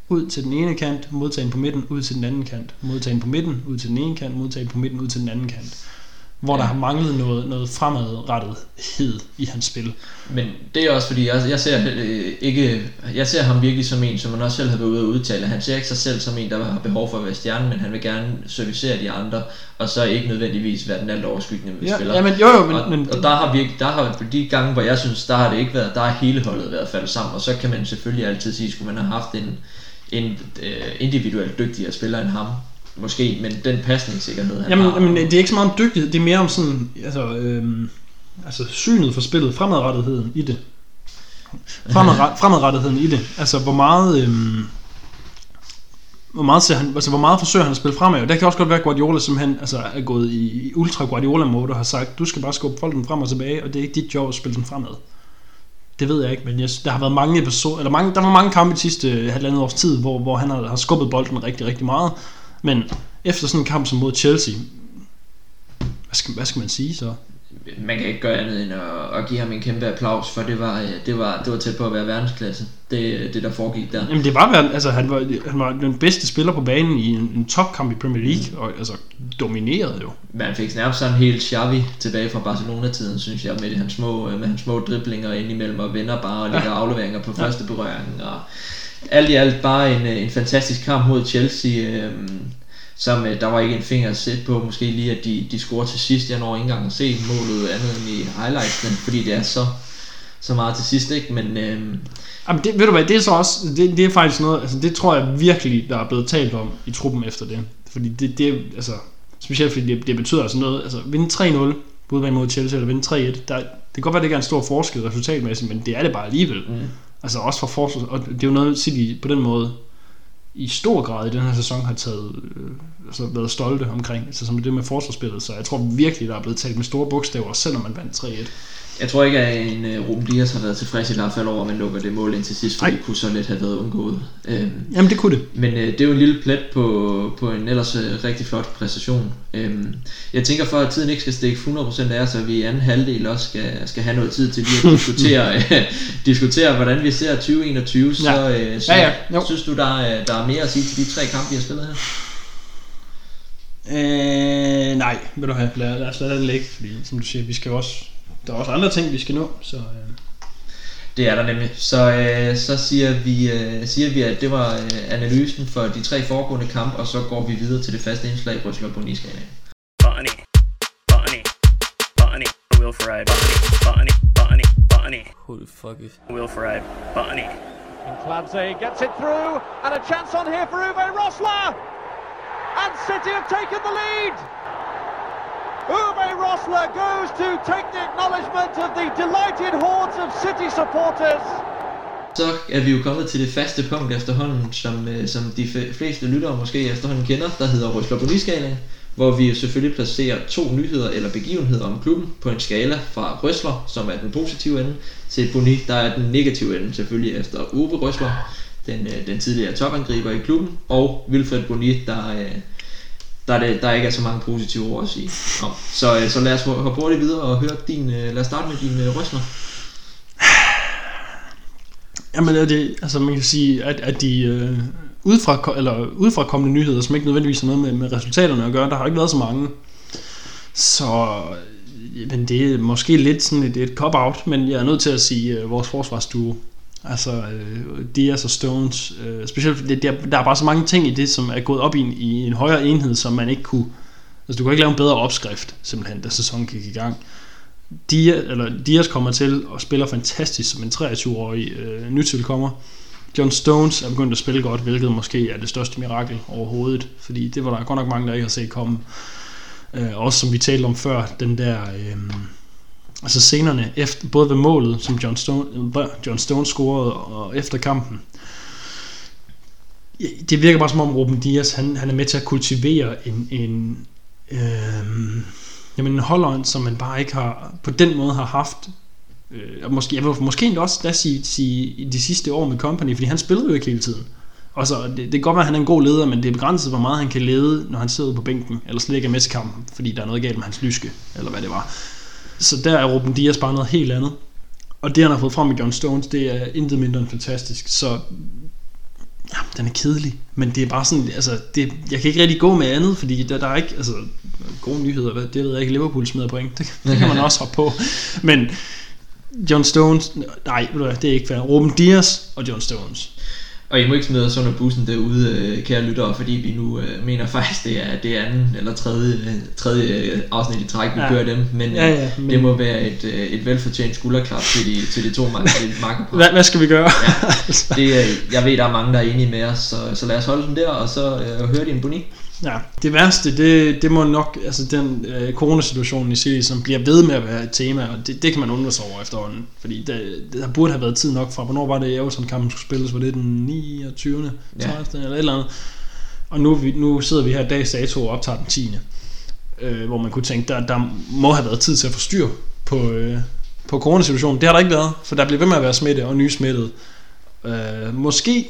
ud til den ene kant, modtagen på midten, ud til den anden kant, modtagen på midten, ud til den ene kant, modtagen på midten, ud til den anden kant hvor ja. der har manglet noget, noget fremadrettethed i hans spil. Men det er også fordi, jeg, jeg, ser, øh, ikke, jeg ser ham virkelig som en, som man også selv har været ude at udtale. Han ser ikke sig selv som en, der har behov for at være stjerne, men han vil gerne servicere de andre, og så ikke nødvendigvis være den alt overskyggende ja, spiller. Ja, men jo, jo, men, og, men, og der har virkelig, der har de gange, hvor jeg synes, der har det ikke været, der har hele holdet været faldet sammen, og så kan man selvfølgelig altid sige, skulle man have haft en, en øh, individuelt dygtigere spiller end ham, Måske, men den pasningssikkerhed, han jamen, har. Jamen, det er ikke så meget om dygtighed, det er mere om sådan, altså, øhm, altså synet for spillet, fremadrettigheden i det. Fremadret, fremadrettigheden i det. Altså, hvor meget... Øhm, hvor meget, ser han, altså, hvor meget forsøger han at spille fremad. Der kan også godt være Guardiola, som han altså, er gået i ultra Guardiola mode og har sagt, du skal bare skubbe folken frem og tilbage, og det er ikke dit job at spille den fremad. Det ved jeg ikke, men jeg, der har været mange episoder, eller mange, der var mange kampe i sidste halvandet års tid, hvor, hvor han har, har skubbet bolden rigtig, rigtig meget, men efter sådan en kamp som mod Chelsea, hvad skal, hvad skal man sige så? Man kan ikke gøre andet end at, at give ham en kæmpe applaus, for det var, det var, det var tæt på at være verdensklasse, det, det der foregik der. Jamen det var, altså han var, han var den bedste spiller på banen i en, en topkamp i Premier League, mm. og altså dominerede jo. Man fik nærmest sådan helt Xavi tilbage fra Barcelona-tiden, synes jeg, med hans små, med hans små driblinger indimellem, og vender bare og lægger ja. afleveringer på første berøring, og alt i alt bare en, øh, en fantastisk kamp mod Chelsea, øh, som øh, der var ikke en finger at sætte på, måske lige at de, de scorer til sidst. Jeg når ikke engang at se målet andet end i highlightsene, fordi det er så, så meget til sidst, ikke? Men, øh, Jamen det, ved du hvad, det er så også, det, det er faktisk noget, altså det tror jeg virkelig, der er blevet talt om i truppen efter det. Fordi det, det altså, specielt fordi det, det betyder altså noget, altså vinde 3-0, både mod Chelsea eller vinde 3-1, der, det kan godt være, det ikke er en stor forskel resultatmæssigt, men det er det bare alligevel. Mm. Altså også for forsvars... og det er jo noget, City på den måde i stor grad i den her sæson har taget, øh, altså været stolte omkring, altså som det med forsvarsspillet, så jeg tror virkelig, der er blevet talt med store bogstaver, selvom man vandt 3-1. Jeg tror ikke, at en uh, Ruben Dias har været tilfreds i hvert fald over, at man lukker det mål ind til sidst, for det kunne så let have været undgået. Øhm, Jamen det kunne det. Men uh, det er jo en lille plet på, på en ellers uh, rigtig flot præstation. Øhm, jeg tænker for, at tiden ikke skal stikke 100% af, så vi i anden halvdel også skal, skal have noget tid til lige at diskutere, uh, diskutere hvordan vi ser 2021. Så, uh, så ja, ja. synes du, der er, der er mere at sige til de tre kampe, vi har spillet her? Øh, nej, vil du have. Lad, lad os lade den ligge, fordi som du siger, vi skal også der er også andre ting, vi skal nå, så... Øh. Det er der nemlig. Så, øh, så siger, vi, øh, siger vi, at det var øh, analysen for de tre foregående kampe, og så går vi videre til det faste indslag, Røsler på Niskala. Bunny, bunny, bunny, Will Ferrari, bunny, Holy fuck it. Will Ferrari, Bunny. Clancy gets it through, and a chance on here for Uwe Rosler! And City have taken the lead! Uwe Rosler goes to take the acknowledgement of the delighted hordes of City supporters. Så er vi jo kommet til det faste punkt efterhånden, som, øh, som de fleste lyttere måske efterhånden kender, der hedder Røsler på Nyskalaen, hvor vi jo selvfølgelig placerer to nyheder eller begivenheder om klubben på en skala fra Røsler, som er den positive ende, til Boni, der er den negative ende selvfølgelig efter Uwe Røsler, den, øh, den tidligere topangriber i klubben, og Wilfred Boni, der, øh, der, er det, der ikke er så mange positive ord at sige om. Så, øh, så lad os hoppe hurtigt videre og høre din, øh, lad os starte med din øh, Røsler. Jamen, er det, altså man kan sige, at, at de øh, udefra, eller udefra kommende nyheder, som ikke nødvendigvis har noget med, med resultaterne at gøre, der har ikke været så mange. Så øh, men det er måske lidt sådan et, et cop-out, men jeg er nødt til at sige øh, vores forsvarsduo. Altså øh, Diaz og Stones, øh, specielt fordi der, der er bare så mange ting i det, som er gået op i en, i en højere enhed, som man ikke kunne, altså du kan ikke lave en bedre opskrift, simpelthen, da sæsonen gik i gang. Diaz, eller Diaz kommer til og spiller fantastisk som en 23-årig øh, nytilkommer. John Stones er begyndt at spille godt, hvilket måske er det største mirakel overhovedet, fordi det var der godt nok mange, der ikke har set komme. Øh, også som vi talte om før, den der... Øh, altså scenerne, efter, både ved målet, som John Stone, John Stone scorede, og efter kampen. Det virker bare som om Ruben Dias, han, han er med til at kultivere en, en, øh, jamen en holdånd, som man bare ikke har, på den måde har haft, øh, og måske, jeg vil, måske endda også da sige, sige, de sidste år med Company, fordi han spillede jo ikke hele tiden. Og så, det, det kan godt være, at han er en god leder, men det er begrænset, hvor meget han kan lede, når han sidder på bænken, eller slet ikke er med til kampen, fordi der er noget galt med hans lyske, eller hvad det var. Så der er Ruben Dias bare noget helt andet. Og det, han har fået frem med John Stones, det er intet mindre end fantastisk. Så ja, den er kedelig, men det er bare sådan, altså, det, jeg kan ikke rigtig gå med andet, fordi der, der er ikke, altså, gode nyheder, hvad, det ved jeg ikke, Liverpool smider point, det, det kan man også hoppe på, men John Stones, nej, det er ikke fair, Ruben Dias og John Stones. Og I må ikke smide os under bussen derude, øh, kære lyttere, fordi vi nu øh, mener faktisk, det er det anden eller tredje, øh, tredje øh, afsnit i træk, vi Ja. kører dem. Men, Ja, ja, men- det må være et, øh, et velfortjent skulderklap til de, til de to marker. Hvad, hvad skal vi gøre? Ja, det, øh, jeg ved, der er mange, der er enige med os, så, så lad os holde den der, og så øh, høre din boni. Ja, det værste, det, det må nok, altså den øh, coronasituation i City, som bliver ved med at være et tema, og det, det kan man undre sig over efterhånden, fordi det, der burde have været tid nok fra, hvornår var det Everton-kampen skulle spilles, var det den 29. Ja. 30. eller et eller andet, og nu, vi, nu sidder vi her dags dato og optager den 10. Øh, hvor man kunne tænke, der, der må have været tid til at få styr på, øh, på coronasituationen. Det har der ikke været, for der bliver ved med at være smitte og nye smittede. Øh, måske,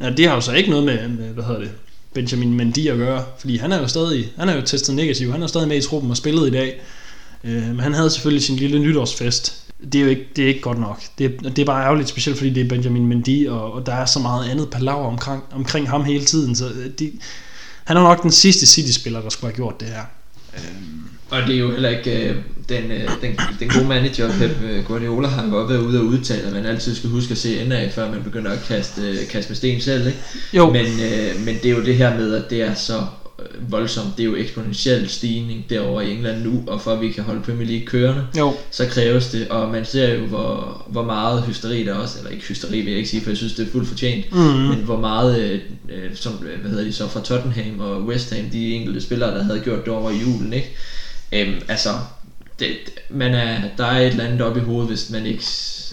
ja, det har jo så ikke noget med, med hvad hedder det, Benjamin Mendy at gøre, fordi han er jo stadig, han er jo testet negativ, han er stadig med i truppen og spillet i dag, øh, men han havde selvfølgelig sin lille nytårsfest. Det er jo ikke, det er ikke godt nok. Det er, det er bare ærgerligt, specielt fordi det er Benjamin Mendy, og, og der er så meget andet palaver omkring, omkring ham hele tiden, så øh, de, han er nok den sidste City-spiller, der skulle have gjort det her. Øhm, og det er jo heller ikke øh, den, øh, den, den gode manager, Pep øh, Guardiola, har jo også været ude og udtale, at man altid skal huske at se indad, før man begynder at kaste, øh, kaste med sten selv. Ikke? Jo. Men, øh, men det er jo det her med, at det er så øh, voldsomt. Det er jo eksponentiel stigning derovre i England nu, og for at vi kan holde Premier League kørende, Jo, så kræves det, og man ser jo, hvor, hvor meget hysteri der også, eller ikke hysteri vil jeg ikke sige, for jeg synes, det er fuldt fortjent, Mhm. men hvor meget, øh, øh, som, hvad hedder de så, fra Tottenham og West Ham, de enkelte spillere, der havde gjort det over i julen, ikke? Øhm, altså, det, man er, der er et eller andet oppe i hovedet, hvis man ikke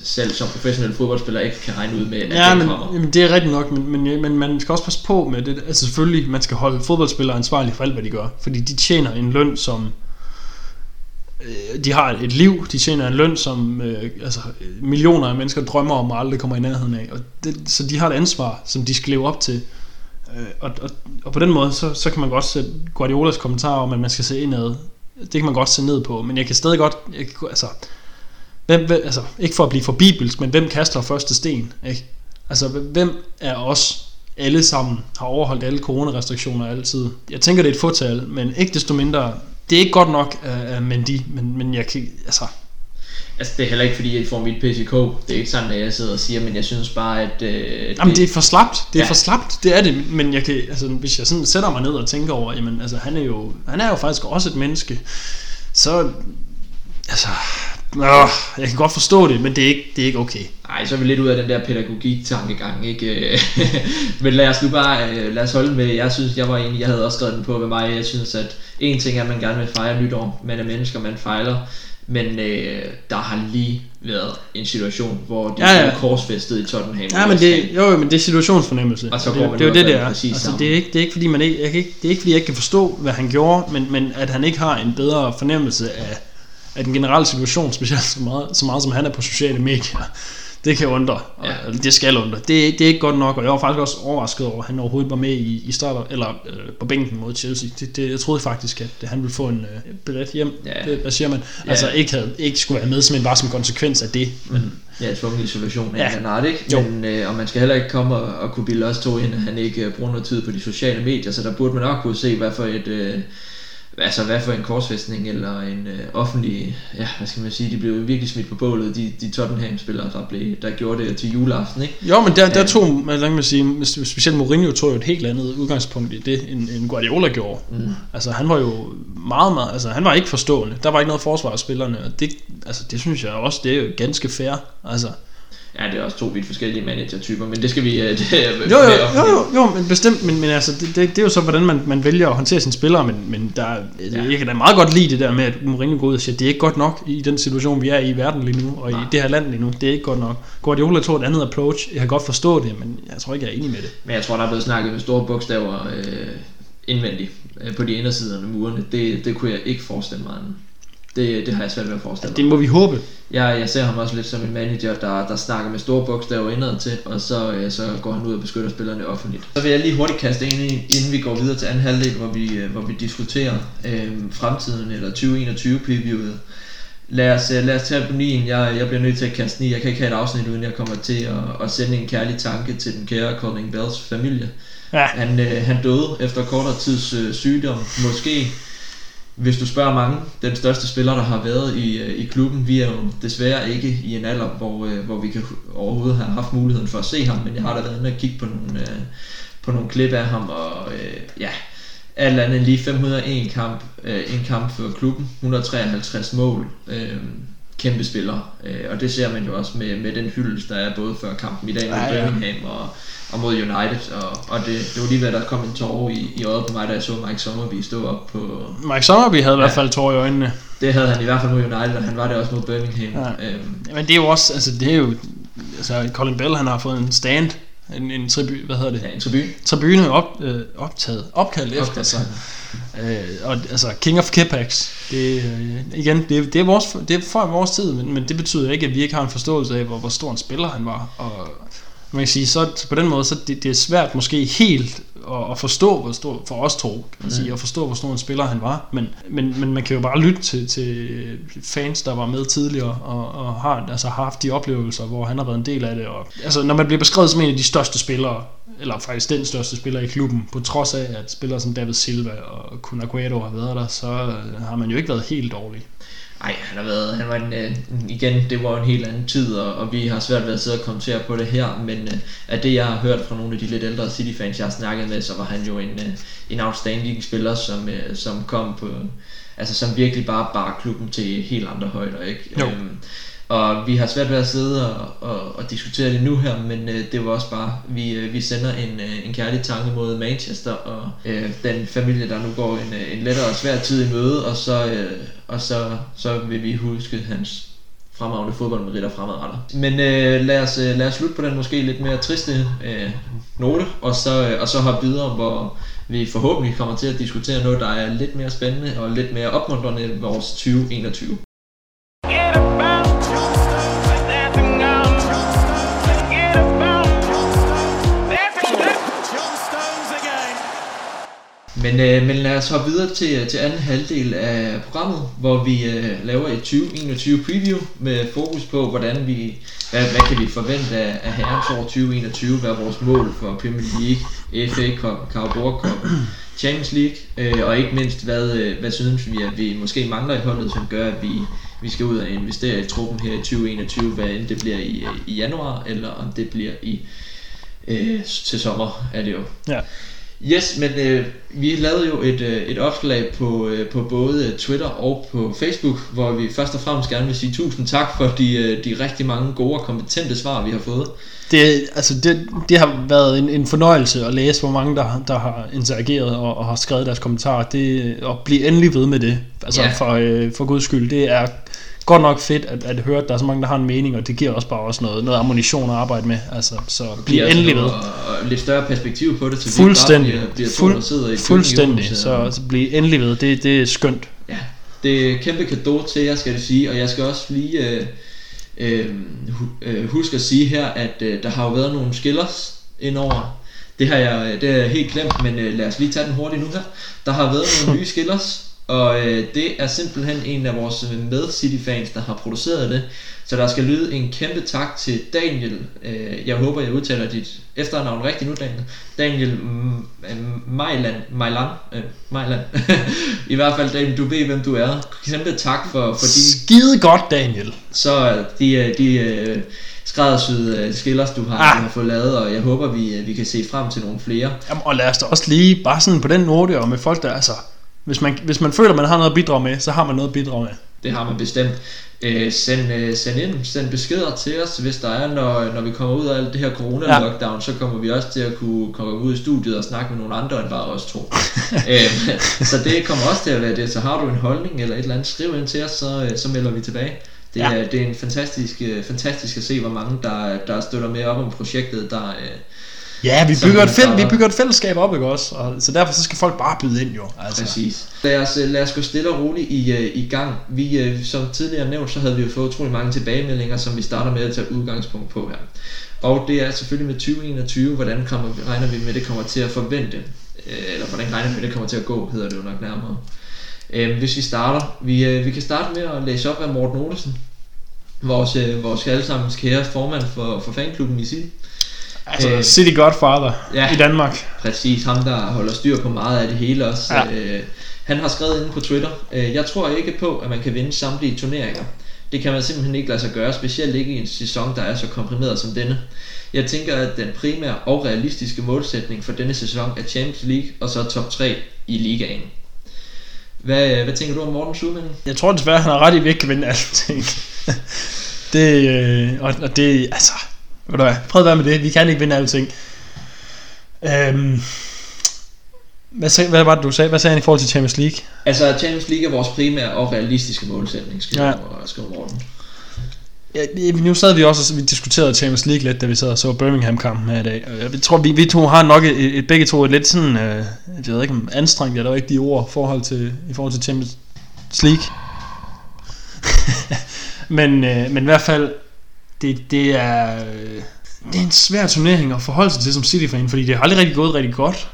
selv som professionel fodboldspiller ikke kan regne ud med, at Ja, det men, kommer. jamen, det er rigtigt nok, men, men, men man skal også passe på med det. Altså selvfølgelig, man skal holde fodboldspillere ansvarlige for alt, hvad de gør. Fordi de tjener en løn, som... Øh, de har et liv, de tjener en løn, som øh, altså, millioner af mennesker drømmer om og aldrig kommer i nærheden af. Og det, så de har et ansvar, som de skal leve op til. Øh, og, og, og på den måde, så, så kan man godt sætte Guardiolas kommentar om, at man skal se indad. Det kan man godt se ned på, men jeg kan stadig godt... Jeg kan, altså, hvem, hvem, altså, ikke for at blive for bibelsk, men hvem kaster første sten? Ikke? Altså, hvem er os alle sammen har overholdt alle coronarestriktioner altid? Jeg tænker, det er et fortal, men ikke desto mindre, det er ikke godt nok øh, uh, men de, men, men jeg kan, altså, Altså, det er heller ikke fordi, jeg får mit PCK. Det er ikke sådan, at jeg sidder og siger, men jeg synes bare, at... Øh, Jamen, det er for slapt. Det er ja. For slapt. Det er det. Men jeg kan, altså, hvis jeg sådan sætter mig ned og tænker over, jamen, altså, han er jo, han er jo faktisk også et menneske. Så, altså, Nå, jeg kan godt forstå det, men det er ikke, det er ikke okay. Nej, så er vi lidt ud af den der pædagogik-tankegang, ikke? Men lad os nu bare, øh, lad os holde med, jeg synes, jeg var enig, jeg havde også skrevet den på med mig, jeg synes, at en ting er, at man gerne vil fejre nytår, man er mennesker, man fejler, men øh, der har lige været en situation, hvor de Ja, ja, korsfæstet i Tottenham. Ja, men det, jo, men det er situationsfornemmelse. Og så det, går man det jo ud det, og det gør er. præcis Altså, samme. det, er ikke, det er ikke fordi, man ikke, jeg kan ikke, det er ikke fordi, jeg ikke kan forstå, hvad han gjorde, men, men at han ikke har en bedre fornemmelse af, af den generelle situation, specielt så meget, så meget som han er på sociale medier. Det kan undre, og, Ja. det skal undre. Det, det er ikke godt nok, og jeg var faktisk også overrasket over, at han overhovedet var med i, i starter, eller øh, på bænken mod Chelsea. Det, det, jeg troede faktisk, at han ville få en øh, billet hjem. Ja. Det, hvad siger man? Ja. Altså ikke, havde, ikke skulle være med, simpelthen bare som konsekvens af det. Men, Ja, tvungen isolation af Ja. ja. en art, ikke? Jo. Men, øh, og man skal heller ikke komme og, og kunne bilde os to ind, at han ikke øh, bruger noget tid på de sociale medier, så der burde man nok kunne se, hvad for et... Øh, Altså hvad for en korsfæstning eller en øh, offentlig, ja hvad skal man sige, de blev virkelig smidt på bålet, de, de Tottenham-spillere, der, blev, der gjorde det til juleaften, ikke? Jo, men der, der Ja. tog, man kan man sige, specielt Mourinho tog jo et helt andet udgangspunkt i det, end, end Guardiola gjorde. Mm. Altså han var jo meget, meget, altså han var ikke forstående. Der var ikke noget forsvar af spillerne, og det, altså, det synes jeg også, det er jo ganske fair. Altså, Ja, det er også to vidt forskellige manager-typer, men det skal vi... øh, Det, er jo, jo, jo, jo, jo, men bestemt, men, men altså, det, det, det, er jo så, hvordan man, man vælger at håndtere sine spillere, men, men der, ja. jeg kan da meget godt lide det der med, at Mourinho går ud og siger, det er ikke godt nok i den situation, vi er i i verden lige nu, og Nej. i det her land lige nu, det er ikke godt nok. Guardiola tog et andet approach, jeg kan godt forstå det, men jeg tror ikke, jeg er enig med det. Men jeg tror, der er blevet snakket med store bogstaver øh, indvendigt øh, på de indersiderne af murene. Det, det kunne jeg ikke forestille mig anden. Det, det har jeg svært ved at forestille Det mig. må vi håbe. Jeg, jeg ser ham også lidt som en manager, der, der snakker med store bogstaver indad til, og så, øh, så går han ud og beskytter spillerne offentligt. Så vil jeg lige hurtigt kaste ind inden vi går videre til anden halvdel, hvor vi, øh, hvor vi diskuterer øh, fremtiden eller 2021 previewet. Lad os, øh, lad os tage på nien. Jeg, jeg bliver nødt til at kaste ni. Jeg kan ikke have et afsnit, uden jeg kommer til at, at sende en kærlig tanke til den kære Colin Bells familie. Ja, Han, øh, han døde efter kortere tids øh, sygdom. Måske, hvis du spørger mange, den største spiller, der har været i, øh, i klubben. Vi er jo desværre ikke i en alder, hvor, øh, hvor vi kan overhovedet have haft muligheden for at se ham, men jeg har da været inde og kigge på nogle, øh, på nogle klip af ham, og ja, alt andet lige 501 kamp, en kamp for klubben, 153 mål, kæmpe spiller, og det ser man jo også med, med den hyldest, der er både før kampen i dag mod Ja, ja, ja. Birmingham og, og mod United, og, og det, det var lige ved, at der kom en tårer i, i øjet på mig, da jeg så Mike Sommerby stå op på... Mike Sommerby havde i Ja. hvert fald tår i øjnene. Det havde han i hvert fald mod United, og han var det også mod Birmingham. Ja. Ja. Øhm, Men det er jo også, altså det er jo, altså Colin Bell han har fået en stand, en, en tribu, hvad hedder det? ja, en tribune. Tribune op, øh, optaget, opkaldt efter Opkaldt. sig. Øh, og altså King of Kipax, det, øh, igen, det, det, er vores, det er for vores tid, men, men det betyder ikke, at vi ikke har en forståelse af, hvor, hvor stor en spiller han var. Og man kan sige, så på den måde, så det, det er svært måske helt at, at forstå, hvor stor, for os to, kan man sige, at forstå, hvor stor en spiller han var. Men, men, men man kan jo bare lytte til, til fans, der var med tidligere, og, og har altså, har haft de oplevelser, hvor han har været en del af det. Og, altså, når man bliver beskrevet som en af de største spillere, eller faktisk den største spiller i klubben, på trods af, at spillere som David Silva og Kun Aguero har været der, så øh, har man jo ikke været helt dårlig. Nej, han har været, han var en, øh, igen, det var en helt anden tid, og, og vi har svært ved at sidde og kommentere på det her, men øh, af det jeg har hørt fra nogle af de lidt ældre City-fans, jeg har snakket med, så var han jo en, øh, en outstanding spiller, som, øh, som kom på, altså som virkelig bare bar klubben til helt andre højder, ikke? Jo. Øhm, og vi har svært ved at sidde og, og, og diskutere det nu her, men øh, det var også bare, vi, øh, vi sender en, øh, en kærlig tanke mod Manchester og øh, den familie, der nu går en, øh, en lettere og svær tid i møde, og så, øh, og så, så vil vi huske hans fremragende fodboldmeritter fremadrettet. Men øh, lad, os, øh, lad os slutte på den måske lidt mere triste øh, note, og så, øh, og så hoppe videre, hvor vi forhåbentlig kommer til at diskutere noget, der er lidt mere spændende og lidt mere opmuntrende end vores 2021. Men, øh, men lad os hoppe videre til, øh, til anden halvdel af programmet, hvor vi øh, laver et 2021 preview med fokus på, hvordan vi, hvad, hvad kan vi forvente af, af herrens år 2021, hvad er vores mål for Premier League, FA Cup, Carabao Cup, Champions League, øh, og ikke mindst, hvad, øh, hvad synes vi, at vi måske mangler i holdet, som gør, at vi, vi skal ud og investere i truppen her i 2021, hvad end det bliver i, øh, i januar, eller om det bliver i øh, til sommer, er det jo. Ja. Yes, men øh, vi lavede jo et, øh, et opslag på, øh, på både Twitter og på Facebook, hvor vi først og fremmest gerne vil sige tusind tak for de, øh, de rigtig mange gode og kompetente svar, vi har fået. Det, altså det, det har været en, en fornøjelse at læse, hvor mange der, der har interageret og, og har skrevet deres kommentarer. Det, og blive endelig ved med det. Altså Ja. for, øh, for guds skyld. Det er godt nok fedt at, at høre, at der er så mange, der har en mening, og det giver også bare også noget, noget ammunition at arbejde med. Altså, så bliv endelig ved. Og, og lidt større perspektiv på det, så vi Fuldstændig. ikke bare bliver, bliver Fuld, der sidder i fuldstændig. i Så, så bliv endelig ved. Det, det er skønt. Ja, det er kæmpe kado til jer, skal det sige, og jeg skal også lige øh, øh, øh, huske at sige her, at øh, der har jo været nogle skillers indover. Det har jeg, det har jeg helt glemt, men øh, lad os lige tage den hurtigt nu her. Der har været nogle nye skillers, og øh, det er simpelthen en af vores øh, med City-fans, der har produceret det. Så der skal lyde en kæmpe tak til Daniel. Øh, jeg håber, jeg udtaler dit efternavn rigtigt nu, Daniel. Daniel Mejland. Mejland. Øh, Mejland. I hvert fald, Daniel, du ved, hvem du er. Kæmpe tak for, for de, Skide godt, Daniel. så øh, de, øh, de øh, skræddersyede øh, skillers, du har, Ah. du har fået lavet, og jeg håber, vi, øh, vi kan se frem til nogle flere. Jamen, og lad os da også lige, bare sådan på den note, og med folk, der altså... Hvis man, hvis man føler, man har noget at bidrage med, så har man noget at bidrage med. Det har man bestemt. Øh, send, øh, send ind, send beskeder til os, hvis der er, når, når vi kommer ud af alt det her corona-lockdown, så kommer vi også til at kunne komme ud i studiet og snakke med nogle andre end bare os to. øh, så det kommer også til at være det. Så har du en holdning eller et eller andet, skriv ind til os, så, øh, så melder vi tilbage. Det, Ja. er, det er en fantastisk, øh, fantastisk at se, hvor mange der, der støtter med op om projektet, der, Ja, vi bygger, et fæl, starter. vi bygger et fællesskab op, ikke også? Og, så derfor så skal folk bare byde ind, jo. Altså. Præcis. Lad os, øh, lad os gå stille og roligt i, øh, i gang. Vi, øh, som tidligere nævnt, så havde vi jo fået utrolig mange tilbagemeldinger, som vi starter med at tage udgangspunkt på her. Og det er selvfølgelig med 2021, hvordan kommer, regner vi med, det kommer til at forvente, eller hvordan regner vi med, det kommer til at gå, hedder det jo nok nærmere. Hvis vi starter, vi, vi kan starte med at læse op af Morten Olesen, vores, vores allesammens kære formand for, for fanklubben i City. Altså, Øh, City Godfather ja. i Danmark. Præcis, ham der holder styr på meget af det hele også. Ja. Øh, han har skrevet inde på Twitter, øh, jeg tror ikke på, at man kan vinde samtlige turneringer. Det kan man simpelthen ikke lade sig gøre, specielt ikke i en sæson, der er så komprimeret som denne. Jeg tænker, at den primære og realistiske målsætning for denne sæson er Champions League og så top 3 i ligaen. Hvad, hvad tænker du om Morten Schulman? Jeg tror desværre, han har ret i, at vi ikke kan vinde alting. det, øh, og, og det, altså, ved du hvad, at være med det. Vi kan ikke vinde alting. Øhm, hvad, sag, hvad var det, du sagde? Hvad sagde han i forhold til Champions League? Altså, Champions League er vores primære og realistiske målsætning, skriver, Ja. skriver Morten. Ja, nu sad vi også og vi diskuterede Champions League lidt, da vi sad og så Birmingham-kampen her i dag. Og Jeg tror, vi, vi to har nok et, et, begge to et lidt sådan, øh, jeg ved ikke om anstrengt, er der ikke de ord forhold til, i forhold til Champions League. men, øh, men i hvert fald, det, det er, øh, det er en svær turnering at forholde sig til som City-fan, fordi det har aldrig rigtig gået rigtig godt.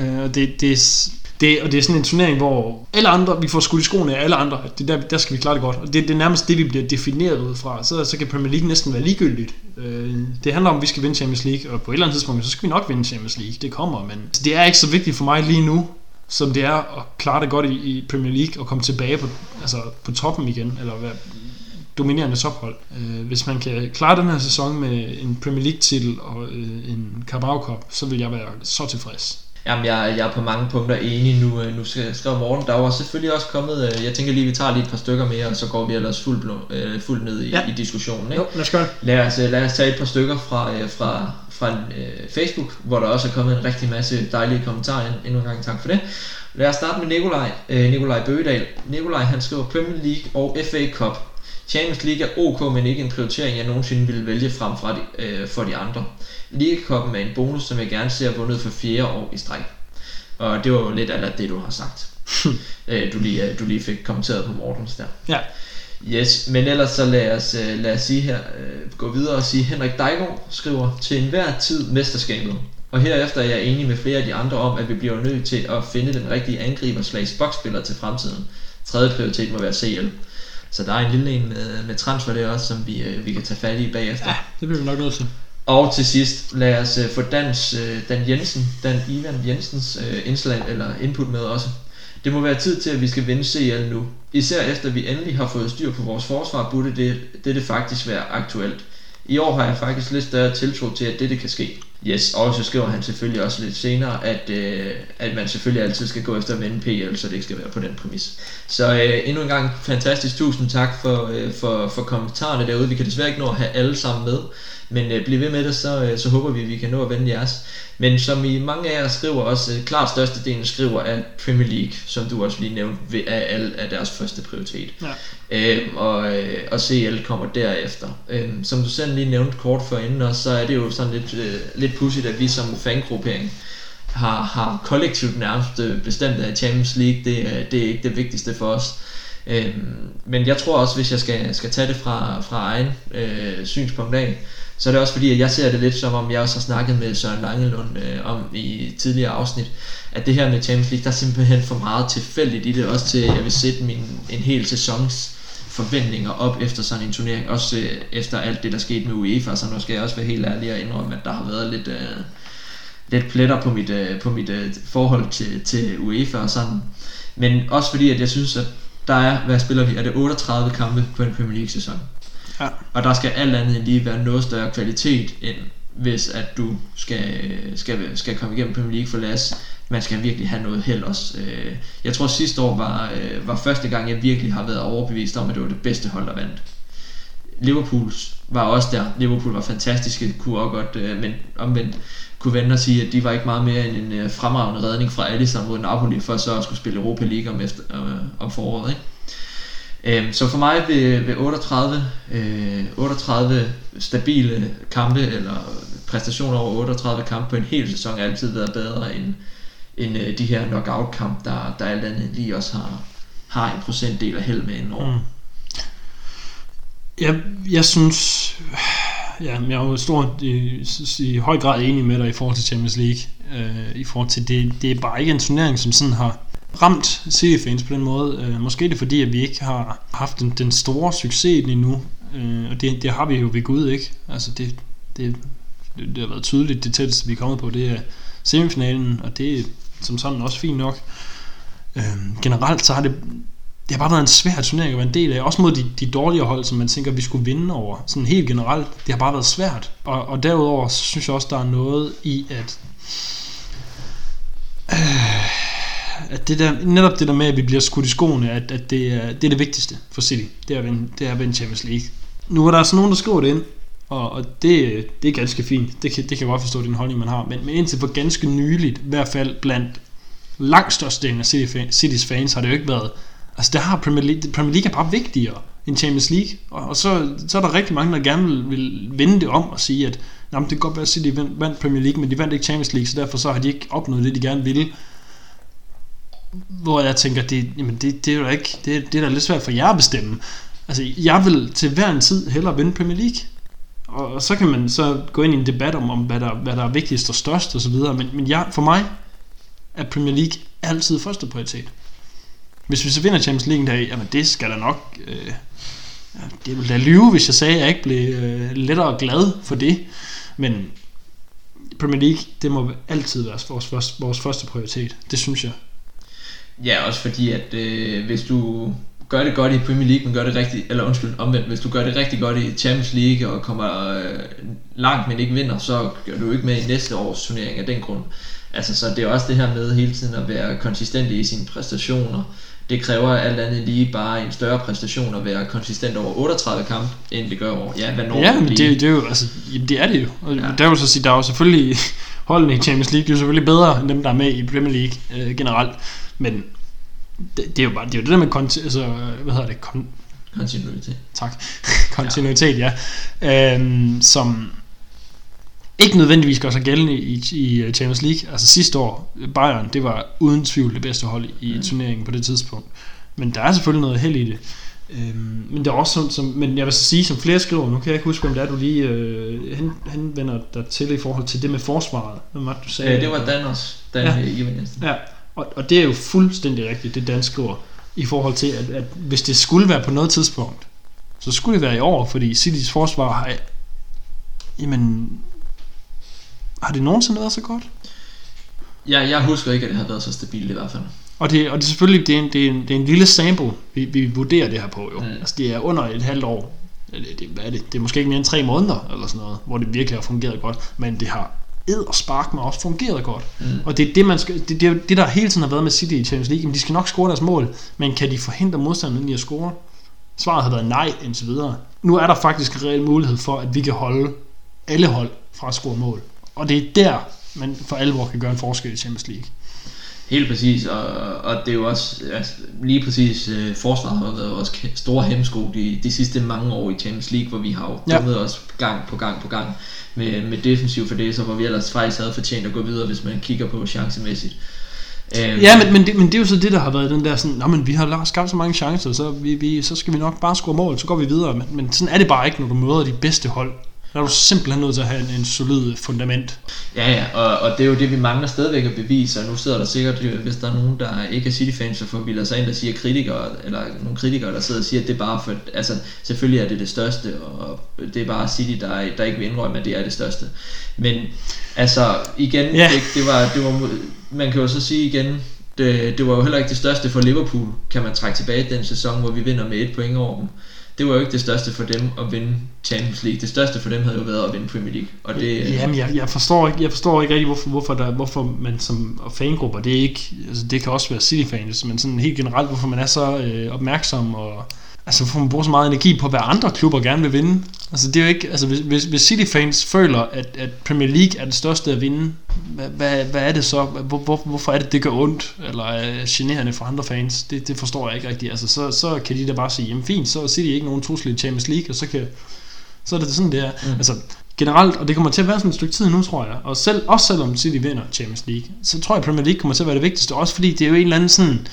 Øh, og det, det, er- det, og det er sådan en turnering, hvor alle andre, vi får skudt i skoene af alle andre, at det der, der skal vi klare det godt. Og det, det er nærmest det, vi bliver defineret ud fra. Så, så kan Premier League næsten være ligegyldigt. Øh, det handler om, at vi skal vinde Champions League, og på et eller andet tidspunkt, så skal vi nok vinde Champions League. Det kommer, men altså, det er ikke så vigtigt for mig lige nu, som det er at klare det godt i, i Premier League og komme tilbage på, altså på toppen igen, eller være dominerende tophold. Øh, hvis man kan klare den her sæson med en Premier League titel og øh, en Carabao Cup, så vil jeg være så tilfreds. Jamen, jeg, jeg er på mange punkter enig nu. øh, Nu skal skrive Morten. Der var selvfølgelig også kommet, øh, jeg tænker lige, vi tager lige et par stykker mere, og så går vi ellers fuldt, blå- fuldt ned i, Ja. i diskussionen. Ikke? Jo, lad os gøre. Lad os, lad os tage et par stykker fra, fra, fra Facebook, hvor der også er kommet en rigtig masse dejlige kommentarer ind. Endnu en gang tak for det. Lad os starte med Nikolaj, øh, Nikolaj Bøgedal. Nikolaj han skriver Premier League og FA Cup. Champions League er ok, men ikke en prioritering, jeg nogensinde ville vælge frem fra de, øh, for de andre. Cup'en er en bonus, som jeg gerne ser vundet for fjerde år i streg. Og det var jo lidt af det, du har sagt. øh, du, lige, øh, du lige fik kommenteret på Mortens der. Ja. Yes, men ellers så lad os, øh, lad os sige her, øh, gå videre og sige, Henrik Dejgaard skriver, til enhver tid mesterskabet. Og herefter er jeg enig med flere af de andre om, at vi bliver nødt til at finde den rigtige angriber slags boksspiller til fremtiden. Tredje prioritet må være CL. Så der er en lille en med, med transfer der også, som vi, øh, vi kan tage fat i bagefter. Ja, det bliver vi nok nødt til. Og til sidst, lad os øh, få Dans, øh, Dan Jensen, Dan Ivan Jensens øh, indslag eller input med også. Det må være tid til, at vi skal vinde CL nu. Især efter vi endelig har fået styr på vores forsvar, burde det, dette faktisk være aktuelt. I år har jeg faktisk lidt større tiltro til, at dette kan ske. Yes, og så skriver han selvfølgelig også lidt senere, at, øh, at man selvfølgelig altid skal gå efter at vinde PL, så det ikke skal være på den præmis. Så øh, endnu en gang fantastisk tusind tak for, øh, for, for kommentarerne derude. Vi kan desværre ikke nå at have alle sammen med, men øh, bliv ved med det, så, øh, så håber vi, at vi kan nå at vende jeres. Men som I mange af jer skriver også, øh, klart størstedelen skriver, at Premier League, som du også lige nævnte, er, er, er deres første prioritet. Ja. Øhm, og, øh, og CL kommer derefter. Øhm, som du selv lige nævnte kort før inden også, så er det jo sådan lidt, øh, lidt pudsigt, at vi som fangruppering har, har kollektivt nærmest øh, bestemt, at Champions League, det, det er ikke det vigtigste for os. Øhm, men jeg tror også, hvis jeg skal, skal tage det fra, fra egen øh, synspunkt af, så er det også fordi, at jeg ser det lidt som om, jeg også har snakket med Søren Langelund øh, om i tidligere afsnit, at det her med Champions League, der er simpelthen for meget tilfældigt i det, også til, at jeg vil sætte min, en hel sæsons forventninger op efter sådan en turnering, også øh, efter alt det, der skete med UEFA, så nu skal jeg også være helt ærlig og indrømme, at der har været lidt, øh, lidt pletter på mit, øh, på mit øh, forhold til, til UEFA og sådan. Men også fordi, at jeg synes, at der er, hvad spiller vi, er det 38 kampe på en Premier League sæson. Ja. Og der skal alt andet end lige være noget større kvalitet, end hvis at du skal, skal, skal komme igennem Premier League for Las. Man skal virkelig have noget held også. Øh, Jeg tror sidste år var, øh, var første gang, jeg virkelig har været overbevist om, at det var det bedste hold, der vandt. Liverpools var også der. Liverpool var fantastiske, kunne også godt, øh, men omvendt kunne vende og sige, at de var ikke meget mere end en øh, fremragende redning fra Alisson mod Napoli, for så at skulle spille Europa League om, efter, øh, om foråret. Ikke? Øhm, så for mig ved, ved 38, øh, 38 stabile kampe, eller præstationer over 38 kampe på en hel sæson, altid været bedre end, end øh, de her knockout-kamp, der, der alt andet lige også har, har en procentdel af held med indover. Mm. Jeg, jeg synes, ja, jeg er jo stor, i, i høj grad enig med dig i forhold til Champions League. Øh, I forhold til, det, det er bare ikke en turnering, som sådan har ramt City-fans på den måde. Øh, måske er det fordi, at vi ikke har haft den, den store succes endnu. Øh, og det, det har vi jo ved Gud ikke. Altså det, det, det, det har været tydeligt, det tætteste vi er kommet på, det er semifinalen, og det som sådan også fint nok. Øh, generelt så har det det har bare været en svær turnering at være en del af, også mod de, de dårligere hold, som man tænker, vi skulle vinde over. Sådan helt generelt, det har bare været svært. Og, og derudover, så synes jeg også, der er noget i, at, øh, at det der, netop det der med, at vi bliver skudt i skoene, at, at det, er, det er det vigtigste for City, det er at vinde, det er at vinde Champions League. Nu er der altså nogen, der skriver det ind, og, og det, det er ganske fint. Det kan, det kan jeg godt forstå, den holdning, man har. Men, men indtil for ganske nyligt, i hvert fald blandt langt størstedelen af City, Citys fans, har det jo ikke været Altså der har Premier League, Premier League er bare vigtigere end Champions League, og, og så, så er der rigtig mange, der gerne vil, vil vende det om og sige, at jamen, det kan godt være, at City vandt, vandt Premier League, men de vandt ikke Champions League, så derfor så har de ikke opnået det, de gerne ville. Hvor jeg tænker, det, jamen det, det er jo ikke, det, det er da lidt svært for jer at bestemme. Altså, jeg vil til hver en tid hellere vinde Premier League. Og, og så kan man så gå ind i en debat om, om hvad, der, hvad der er vigtigst og størst og så videre, men, men jeg, for mig er Premier League altid første prioritet. Hvis vi så vinder Champions League en dag, jamen det skal der nok... Øh, ja, det ville da lyve, hvis jeg sagde, at jeg ikke blev øh, lettere glad for det. Men Premier League, det må altid være vores vores, vores første prioritet. Det synes jeg. Ja, også fordi, at øh, hvis du gør det godt i Premier League, men gør det rigtig, eller undskyld, omvendt, hvis du gør det rigtig godt i Champions League og kommer øh, langt, men ikke vinder, så gør du ikke med i næste års turnering af den grund. Altså, så det er også det her med hele tiden at være konsistent i sine præstationer. Det kræver alt andet lige bare en større præstation at være konsistent over 38 kampe, end det gør over, ja, hvad når Ja, det men det, det er jo, altså, jamen, det er det jo. Og Ja. ja. der vil så sige, der er jo selvfølgelig holdene i Champions League, de er jo selvfølgelig bedre end dem, der er med i Premier League øh, generelt. Men det, det, er jo bare det, er jo det der med, konti- altså, hvad hedder det, kon- kontinuitet. tak, kontinuitet, ja, øhm, som ikke nødvendigvis gør sig gældende i, i Champions League. Altså sidste år, Bayern, det var uden tvivl det bedste hold i mm. turneringen på det tidspunkt. Men der er selvfølgelig noget held i det. Øhm, men det er også sådan, som, men jeg vil så sige, som flere skriver, nu kan jeg ikke huske, hvem det er, du lige øh, hen, henvender dig til i forhold til det med forsvaret. Hvad var det, du sagde? Øh, det var Dan også, Dan Ja. ja. Ivan Jensen. Ja, og, og det er jo fuldstændig rigtigt, det Dan skriver, i forhold til, at, at hvis det skulle være på noget tidspunkt, så skulle det være i år, fordi Citys forsvar har, jamen, har det nogensinde været så godt? Ja, jeg husker ikke, at det havde været så stabilt i hvert fald. Og det, og det er selvfølgelig det er en, det er en, det er en lille sample, vi, vi vurderer det her på jo. Mm. Altså det er under et halvt år. Det, det, hvad er det? det er måske ikke mere end tre måneder, eller sådan noget, hvor det virkelig har fungeret godt. Men det har edderspark med også fungeret godt. Mm. Og det er det, man skal, det, det, det, der hele tiden har været med City i Champions League. Jamen, de skal nok score deres mål, men kan de forhindre modstanderen i at score? Svaret har været nej indtil videre. Nu er der faktisk en reel mulighed for, at vi kan holde alle hold fra at score mål. Og det er der, man for alvor kan gøre en forskel i Champions League. Helt præcis, og, og det er jo også altså, lige præcis øh, forsvaret har været vores store hemsko de, de sidste mange år i Champions League, hvor vi har jo Ja. os gang på gang på gang med, med defensiv for det, så hvor vi ellers faktisk havde fortjent at gå videre, hvis man kigger på chancemæssigt. Øhm, Ja, men, men, det, men det er jo så det, der har været den der sådan, Nå, men vi har skabt så mange chancer, så, vi, vi, så skal vi nok bare score mål, så går vi videre. Men, men sådan er det bare ikke, når du møder de bedste hold. Der er du simpelthen nødt til at have en, en solid fundament. Ja, ja, og, og det er jo det, vi mangler stadigvæk at bevise, og nu sidder der sikkert, øh, hvis der er nogen, der ikke er City-fans, så får vi sig ind, der siger kritikere, eller nogle kritikere, der sidder og siger, at det er bare for, altså selvfølgelig er det det største, og det er bare City, der, der ikke vil indrømme, at det er det største. Men altså, igen, Ja. det, det, var, det var, man kan jo så sige igen, det, det var jo heller ikke det største for Liverpool, kan man trække tilbage den sæson, hvor vi vinder med et point over dem. Det var jo ikke det største for dem at vinde Champions League. Det største for dem havde jo været at vinde Premier League. Og det, øh, Jamen, jeg, jeg, forstår ikke, jeg forstår ikke rigtig, hvorfor, hvorfor, der, hvorfor man som og fangrupper, det er ikke, altså det kan også være City-fans, men sådan helt generelt, hvorfor man er så øh, opmærksom, og altså hvorfor man bruger så meget energi på, hvad andre klubber gerne vil vinde. Altså det er jo ikke, altså hvis, hvis, hvis City-fans føler, at, at Premier League er det største at vinde, hvad, hvad, hvad er det så? Hvor, hvor, hvorfor er det, det gør ondt, eller er generende for andre fans? Det, det forstår jeg ikke rigtigt. Altså så, så kan de da bare sige, jamen fint, så er City ikke nogen trussel i Champions League, og så kan så er det sådan, det er. Mm. Altså, generelt, og det kommer til at være sådan et stykke tid nu, tror jeg, og selv, også selvom City vinder Champions League, så tror jeg, Premier League kommer til at være det vigtigste, også fordi det er jo en eller anden sådan,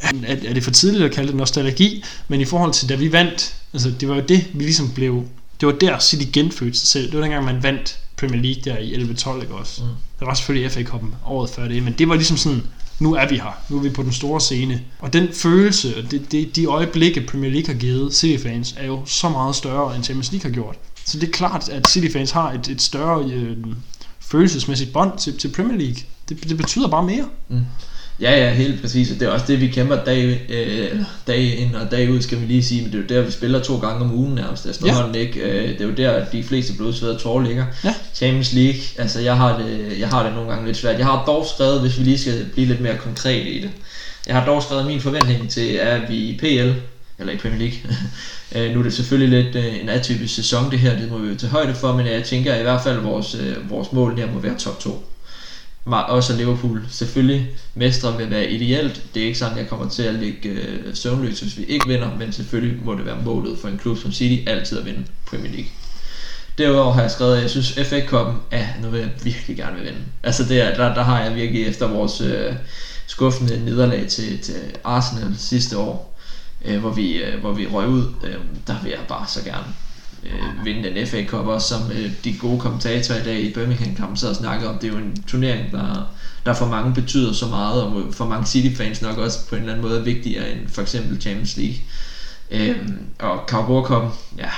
er, er det for tidligt at kalde det nostalgi, men i forhold til da vi vandt, altså det var jo det, vi ligesom blev, det var der City genfødte sig selv, det var dengang man vandt Premier League der i 11-12, ikke også? Mm. Der var selvfølgelig FA Cup'en året før det, men det var ligesom sådan, nu er vi her, nu er vi på den store scene. Og den følelse, og det, det, de øjeblikke Premier League har givet City-fans, er jo så meget større, end Champions League har gjort. Så det er klart, at City-fans har et, et større øh, følelsesmæssigt bånd til, til Premier League. Det, det betyder bare mere. Ja, ja, helt præcis. Og det er også det, vi kæmper dag, øh, dag ind og dag ud, skal vi lige sige. Men det er jo der, vi spiller to gange om ugen nærmest efterhånden, ja. ikke? Øh, det er jo der, de fleste blodsved og tårer ligger. Ja. Champions League, altså jeg har, det, jeg har det nogle gange lidt svært. Jeg har dog skrevet, hvis vi lige skal blive lidt mere konkret i det. Jeg har dog skrevet min forventning til, at vi i PL, eller i Premier League, øh, nu er det selvfølgelig lidt øh, en atypisk sæson det her, det må vi jo tage højde for, men jeg tænker i hvert fald, at vores, øh, vores mål her må være top 2 Ma- også Liverpool. Selvfølgelig, mestre vil være ideelt. Det er ikke sådan, jeg kommer til at ligge øh, søvnløs, hvis vi ikke vinder, men selvfølgelig må det være målet for en klub som City altid at vinde Premier League. Derudover har jeg skrevet, at jeg synes FA Cup'en, ja, nu vil jeg virkelig gerne vil vinde. Altså det er, der, der har jeg virkelig efter vores øh, skuffende nederlag til, til Arsenal sidste år, øh, hvor, vi, øh, hvor vi røg ud, øh, der vil jeg bare så gerne øh, vinde den FA Cup også, som øh, de gode kommentatorer i dag i Birmingham-kampen sad og snakkede om. Det er jo en turnering, der, der for mange betyder så meget, og for mange City-fans nok også på en eller anden måde vigtigere end for eksempel Champions League. Øh, og Carabao Cup, ja,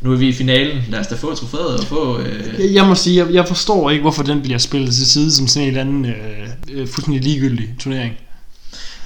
nu er vi i finalen. Lad os da få trofæet og få... Øh, Jeg, jeg må sige, jeg, jeg forstår ikke, hvorfor den bliver spillet til side som sådan en eller anden øh, øh fuldstændig ligegyldig turnering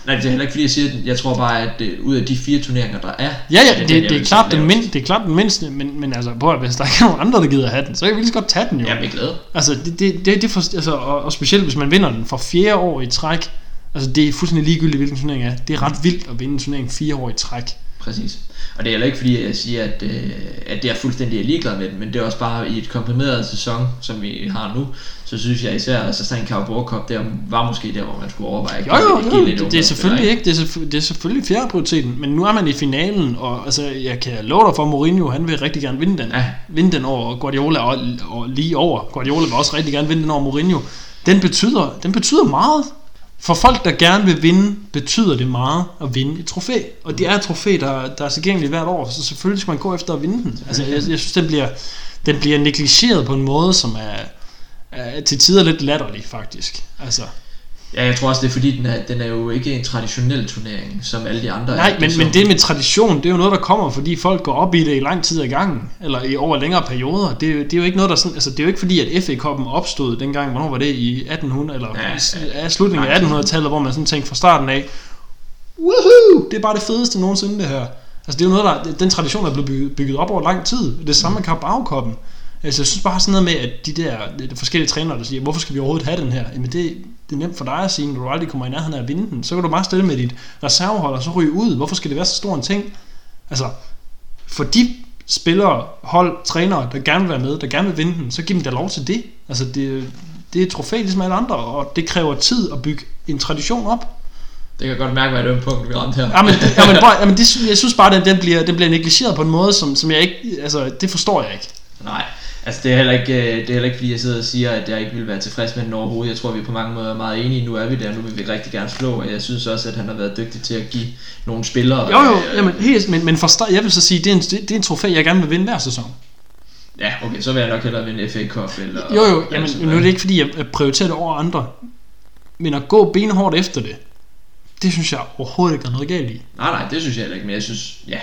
nej, det er heller ikke fordi, jeg siger, at jeg tror bare, at øh, ud af de fire turneringer, der er... Ja, er ja, det, den, jeg det, det, er klart den lavest. mind, det er klart den mindste, men, men altså, prøv at, hvis der ikke er nogen andre, der gider have den, så kan vi lige så godt tage den jo. Ja, med glæde. Altså, det, det, det, det for, altså og, og specielt hvis man vinder den for fjerde år i træk, altså det er fuldstændig ligegyldigt, hvilken turnering er. Det er ret vildt at vinde en turnering fire år i træk. Præcis. Og det er heller ikke fordi, jeg siger, at, øh, at det er fuldstændig ligeglad med den, men det er også bare i et komprimeret sæson, som vi har nu, så synes jeg især, at altså sådan en Carabao Cup, der var måske der, hvor man skulle overveje. at Jo, jo, jo, lidt det, det er selvfølgelig ikke, det er, selvfø- det er selvfølgelig fjerde prioriteten, men nu er man i finalen, og altså, jeg kan love dig for, Mourinho, han vil rigtig gerne vinde den. Ja. Vinde den over Guardiola, og, og lige over. Guardiola vil også rigtig gerne vinde den over Mourinho. Den betyder, den betyder meget. For folk, der gerne vil vinde, betyder det meget at vinde et trofæ. Og det er et trofæ, der, der er tilgængeligt hvert år, så selvfølgelig skal man gå efter at vinde den. Altså, jeg, jeg synes, den bliver, den bliver negligeret på en måde, som er, er til tider lidt latterlig, faktisk. Altså, Ja, jeg tror også, det er fordi, den er, den er jo ikke en traditionel turnering, som alle de andre Nej, er. men, men det med tradition, det er jo noget, der kommer, fordi folk går op i det i lang tid ad gangen, eller i over længere perioder. Det er, jo, det er jo ikke noget, der sådan, altså det er jo ikke fordi, at FA Cup'en opstod dengang, hvornår var det, i 1800, eller Ja, ja, slutningen af Lang tid. 1800-tallet, hvor man sådan tænkte fra starten af, woohoo, det er bare det fedeste nogensinde det her. Altså det er jo noget, der, den tradition er blevet bygget, op over lang tid. Det samme med Carabao Cup'en. Altså, jeg synes bare sådan noget med, at de der de forskellige trænere, der siger, hvorfor skal vi overhovedet have den her? Jamen, det, det er nemt for dig at sige, når du aldrig kommer i nærheden af at vinde den. Så kan du bare stille med dit reservehold, og så ryge ud. Hvorfor skal det være så stor en ting? Altså, for de spillere, hold, trænere, der gerne vil være med, der gerne vil vinde den, så giv dem da lov til det. Altså, det, det er et trofæ ligesom alle andre, og det kræver tid at bygge en tradition op. Det kan jeg godt mærke, hvad det er punkt, vi ramte her. Ja, men, ja, men, ja, men det, jeg synes bare, at den bliver, den bliver negligeret på en måde, som, som jeg ikke, altså, det forstår jeg ikke. Nej, altså det er, heller ikke, øh, det er heller ikke fordi jeg sidder og siger, at jeg ikke vil være tilfreds med den overhovedet. Jeg tror, vi er på mange måder meget enige. Nu er vi der, nu vil vi rigtig gerne slå, og jeg synes også, at han har været dygtig til at give nogle spillere. Jo, jo, øh, jamen, helt, men, men for start, jeg vil så sige, det er, en, det, er en trofæ, jeg gerne vil vinde hver sæson. Ja, okay, så vil jeg nok hellere vinde FA Cup. Eller, Jo, jo, jamen, nu er det ikke fordi, jeg prioriterer det over andre. Men at gå benhårdt efter det, det synes jeg overhovedet ikke, er noget galt i. Nej, nej, det synes jeg heller ikke, men jeg synes, ja.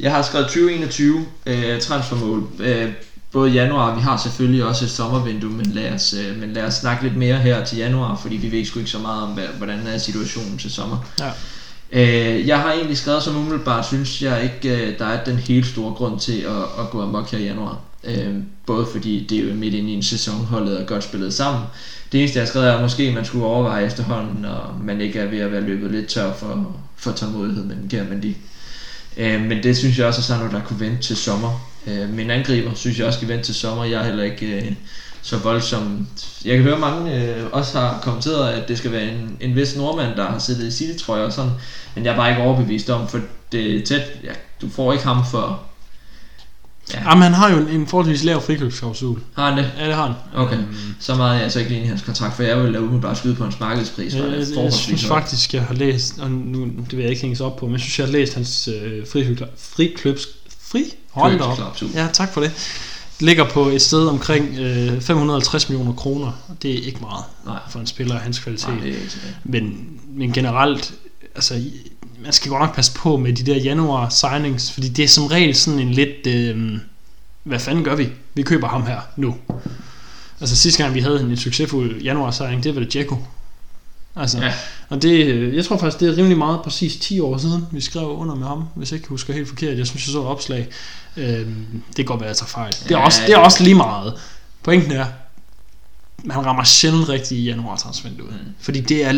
Jeg har skrevet 2021 øh, transfermål. Øh, både januar, vi har selvfølgelig også et sommervindue, men lad, os, øh, men lad os snakke lidt mere her til januar, fordi vi ved sgu ikke så meget om, hvordan er situationen til sommer. Ja. Øh, jeg har egentlig skrevet som umiddelbart, synes jeg ikke, øh, der er den helt store grund til at, at gå amok her i januar. Øh, både fordi det er jo midt inde i en sæson, holdet er godt spillet sammen. Det eneste jeg har skrevet er, at måske man skulle overveje efterhånden, når man ikke er ved at være løbet lidt tør for, for tålmodighed med den kære Mendy. Øh, men det synes jeg også er sådan noget, der kunne vente til sommer. Øh, min angriber synes jeg også skal vente til sommer. Jeg er heller ikke øh, så voldsom. Jeg kan høre mange øh, også har kommenteret, at det skal være en, en vis nordmand, der har siddet i City, tror jeg og sådan. Men jeg er bare ikke overbevist om, for det er tæt. Ja, du får ikke ham for... Ja, Jamen, han har jo en, en forholdsvis lav frikøbsklausul. har han det? Ja, det har han. Okay, Øhm, så meget er jeg så ikke lige i hans kontrakt, for jeg vil lade umiddelbart skyde på hans markedspris. for Jeg, jeg, jeg synes faktisk, jeg har læst, og nu det vil jeg ikke hænges op på, men jeg synes, jeg har læst hans øh, frikøbs... Frikløbs... Fri? Hold da op. Ja, tak for det. Ligger på et sted omkring øh, 550 millioner kroner. Det er ikke meget Nej. for en spiller af hans kvalitet. Nej, det er ikke tilbage. Men, men generelt, altså, man skal godt nok passe på med de der januar signings, fordi det er som regel sådan en lidt, øh, hvad fanden gør vi? Vi køber ham her nu. Altså sidste gang vi havde en succesfuld januar signing, det var det Dzeko. Altså, Ja. og det, øh, jeg tror faktisk, det er rimelig meget præcis 10 år siden, vi skrev under med ham, hvis jeg ikke husker helt forkert. Jeg synes, jeg så et opslag. Øhm, det kan godt være, at jeg tager fejl. Det er, Ja, også, det er også lige meget. Pointen er, man rammer sjældent rigtigt i januar transfervinduet. Mm. Fordi det er,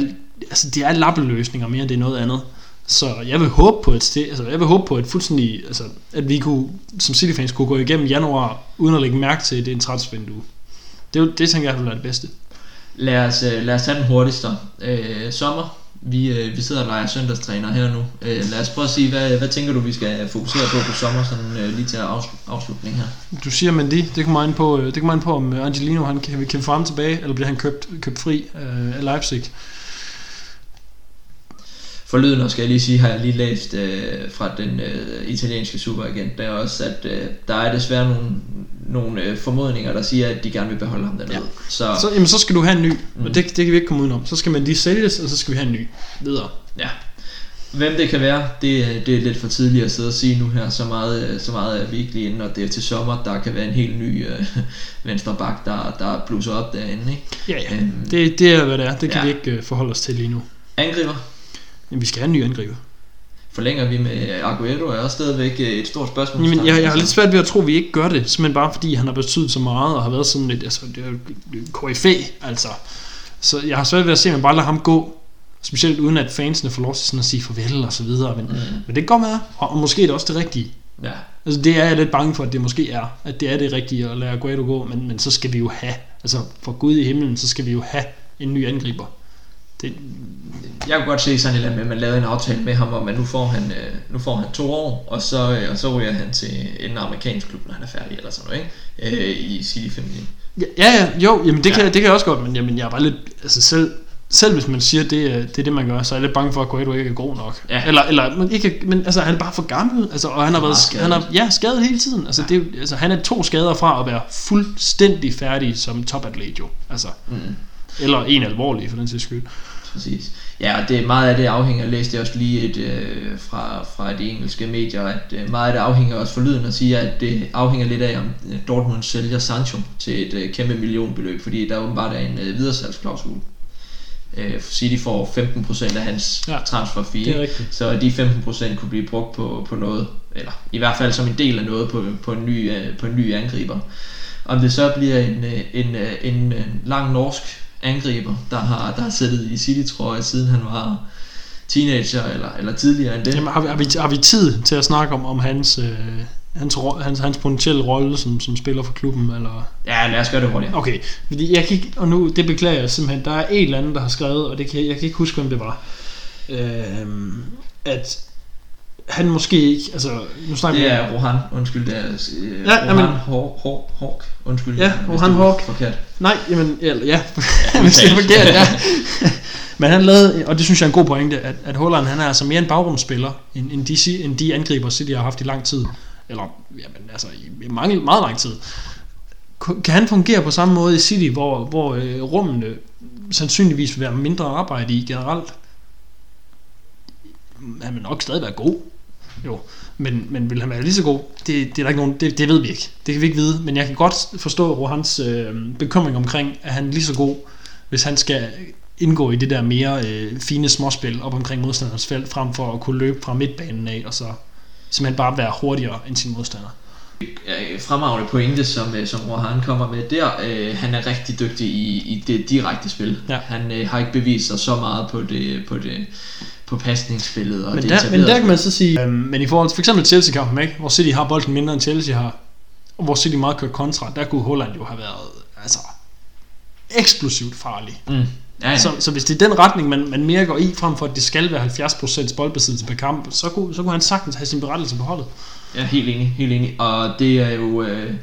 altså, det er lappeløsninger mere end det er noget andet. Så jeg vil håbe på et sted, altså jeg vil håbe på et fuldstændig, altså at vi kunne, som City-fans kunne gå igennem januar, uden at lægge mærke til, at det er en transfervindue. Det, det tænker jeg vil være det bedste. Lad os, øh, lad os tage den hurtigste. Øh, sommer. Vi, øh, vi sidder og leger søndagstræner her nu. Øh, lad os prøve at sige, hvad, hvad tænker du, vi skal fokusere på på sommer, sådan øh, lige til afslut, afslutning her? Du siger Mendy, det kommer ind på, øh, det kommer ind på om øh, Angelino han kan, vi kan få ham tilbage, eller bliver han købt, købt fri øh, af Leipzig. Forlydende skal jeg lige sige, har jeg lige læst øh, fra den øh, italienske superagent, der er også, at øh, der er desværre nogle, nogle øh, formodninger, der siger, at de gerne vil beholde ham dernede. Ja. Så, Så, jamen, så skal du have en ny, mm. og det, det kan vi ikke komme udenom. Så skal Mendy sælges, og så skal vi have en ny videre. ja. Hvem det kan være, det, det er lidt for tidligt at sidde og sige nu her. Så meget, øh, så meget er vi ikke lige inde, og det er til sommer, der kan være en helt ny øh, venstre bak, der, der blusser op derinde. Ikke? Ja, ja. Øhm. Det, det er, hvad det er. Det kan Ja. vi ikke øh, forholde os til lige nu. Angriber. Men vi skal have en ny angriber. Forlænger vi med Aguero er også stadigvæk øh, et stort spørgsmål. Jamen, jeg, jeg har lidt svært ved at tro, at vi ikke gør det, simpelthen bare fordi han har betydet så meget, og har været sådan lidt, altså, det er jo altså. Så jeg har svært ved at se, at man bare lader ham gå, specielt uden at fansene får lov til sådan at sige farvel og så videre, men, mm. men det kan godt være, og, og måske er det også det rigtige. Ja. Altså det er jeg lidt bange for, at det måske er, at det er det rigtige at lade Aguero gå, men, men så skal vi jo have, altså for Gud i himlen, så skal vi jo have en ny angriber. Det, Jeg kunne godt se sådan et eller andet med, at man lavede en aftale med ham om, at nu får han, øh, nu får han to år, og så, øh, og så ryger han til en amerikansk klub, når han er færdig eller sådan noget, ikke? Øh, I City 15. Ja, ja, jo, jamen det, kan, Ja. det kan jeg også godt, men jamen, jeg er bare lidt, altså selv, selv hvis man siger, det, er- det er det, man gør, så er jeg lidt bange for, at Guaido ikke er god nok. Ja. Eller, eller men, ikke, men altså, han er bare for gammel, altså, og han har været skadet. han er, ja, skadet hele tiden. Altså, det er, jo- altså, han er to skader fra at være fuldstændig færdig som topatlet jo. Altså, Mm. Eller en alvorlig for den sags skyld. Præcis. Ja, og det, meget af det afhænger, jeg læste også lige et, øh, fra, fra de engelske medier, at øh, meget af det afhænger også for lyden at sige, at det afhænger lidt af, om øh, Dortmund sælger Sancho til et øh, kæmpe millionbeløb, fordi der åbenbart er en øh, videresalgsklausul. Øh, City får 15% af hans Ja, transfer fee, er så de 15% kunne blive brugt på, på noget, eller i hvert fald som en del af noget på, på, en, ny, øh, på en ny angriber. Om det så bliver en, øh, en, øh, en, en lang norsk angriber, der har, der har siddet i City, tror jeg, siden han var teenager eller, eller tidligere end det. Jamen, har, vi, har, vi, har vi tid til at snakke om, om hans, øh, hans, hans, hans potentielle rolle som, som spiller for klubben? Eller? Ja, lad os gøre det hurtigt. Okay, fordi jeg kan ikke, og nu, det beklager jeg simpelthen, der er en eller anden, der har skrevet, og det kan, jeg kan ikke huske, hvem det var, øhm, at han måske ikke, altså, nu snakker Det vi er Rohan, undskyld, det er øh, Ja, Rohan jamen- Hawk, Hawk, Hawk, undskyld. Ja, Rohan Hawk. Forkert. Nej, jamen, eller, ja, hvis det er forkert, ja. Men han lavede, og det synes jeg er en god pointe, at, at Holland, han er altså mere en bagrumsspiller, end, end, de, end de angriber, City har haft i lang tid. Eller, jamen, altså, i, mange, meget lang tid. Kan han fungere på samme måde i City, hvor, hvor øh, rummene sandsynligvis vil være mindre arbejde i generelt? Han vil nok stadig være god, jo. Men, men vil han være lige så god? Det, det er der ikke nogen, det, det ved vi ikke. Det kan vi ikke vide. Men jeg kan godt forstå Rohans øh, bekymring omkring, at han er lige så god, hvis han skal indgå i det der mere øh, fine småspil op omkring modstanders felt, frem for at kunne løbe fra midtbanen af, og så simpelthen bare være hurtigere end sin modstander. fremragende pointe, som, øh, som Rohan kommer med der. Øh, han er rigtig dygtig i, i det direkte spil. Ja. Han øh, har ikke bevist sig så meget på det, på det på pasningsspillet og Men det der, men der kan man så sige, øhm, men i forhold til for eksempel Chelsea-kampen, ikke? hvor City har bolden mindre end Chelsea har, og hvor City meget kørt kontra, der kunne Holland jo have været altså, eksplosivt farlig. Mm. Ja, ja. Så, så hvis det er den retning, man, man mere går i, frem for at det skal være 70% boldbesiddelse per kamp, så kunne, så kunne han sagtens have sin berettelse på holdet. Ja, helt enig, helt enig. Og det er jo, øh,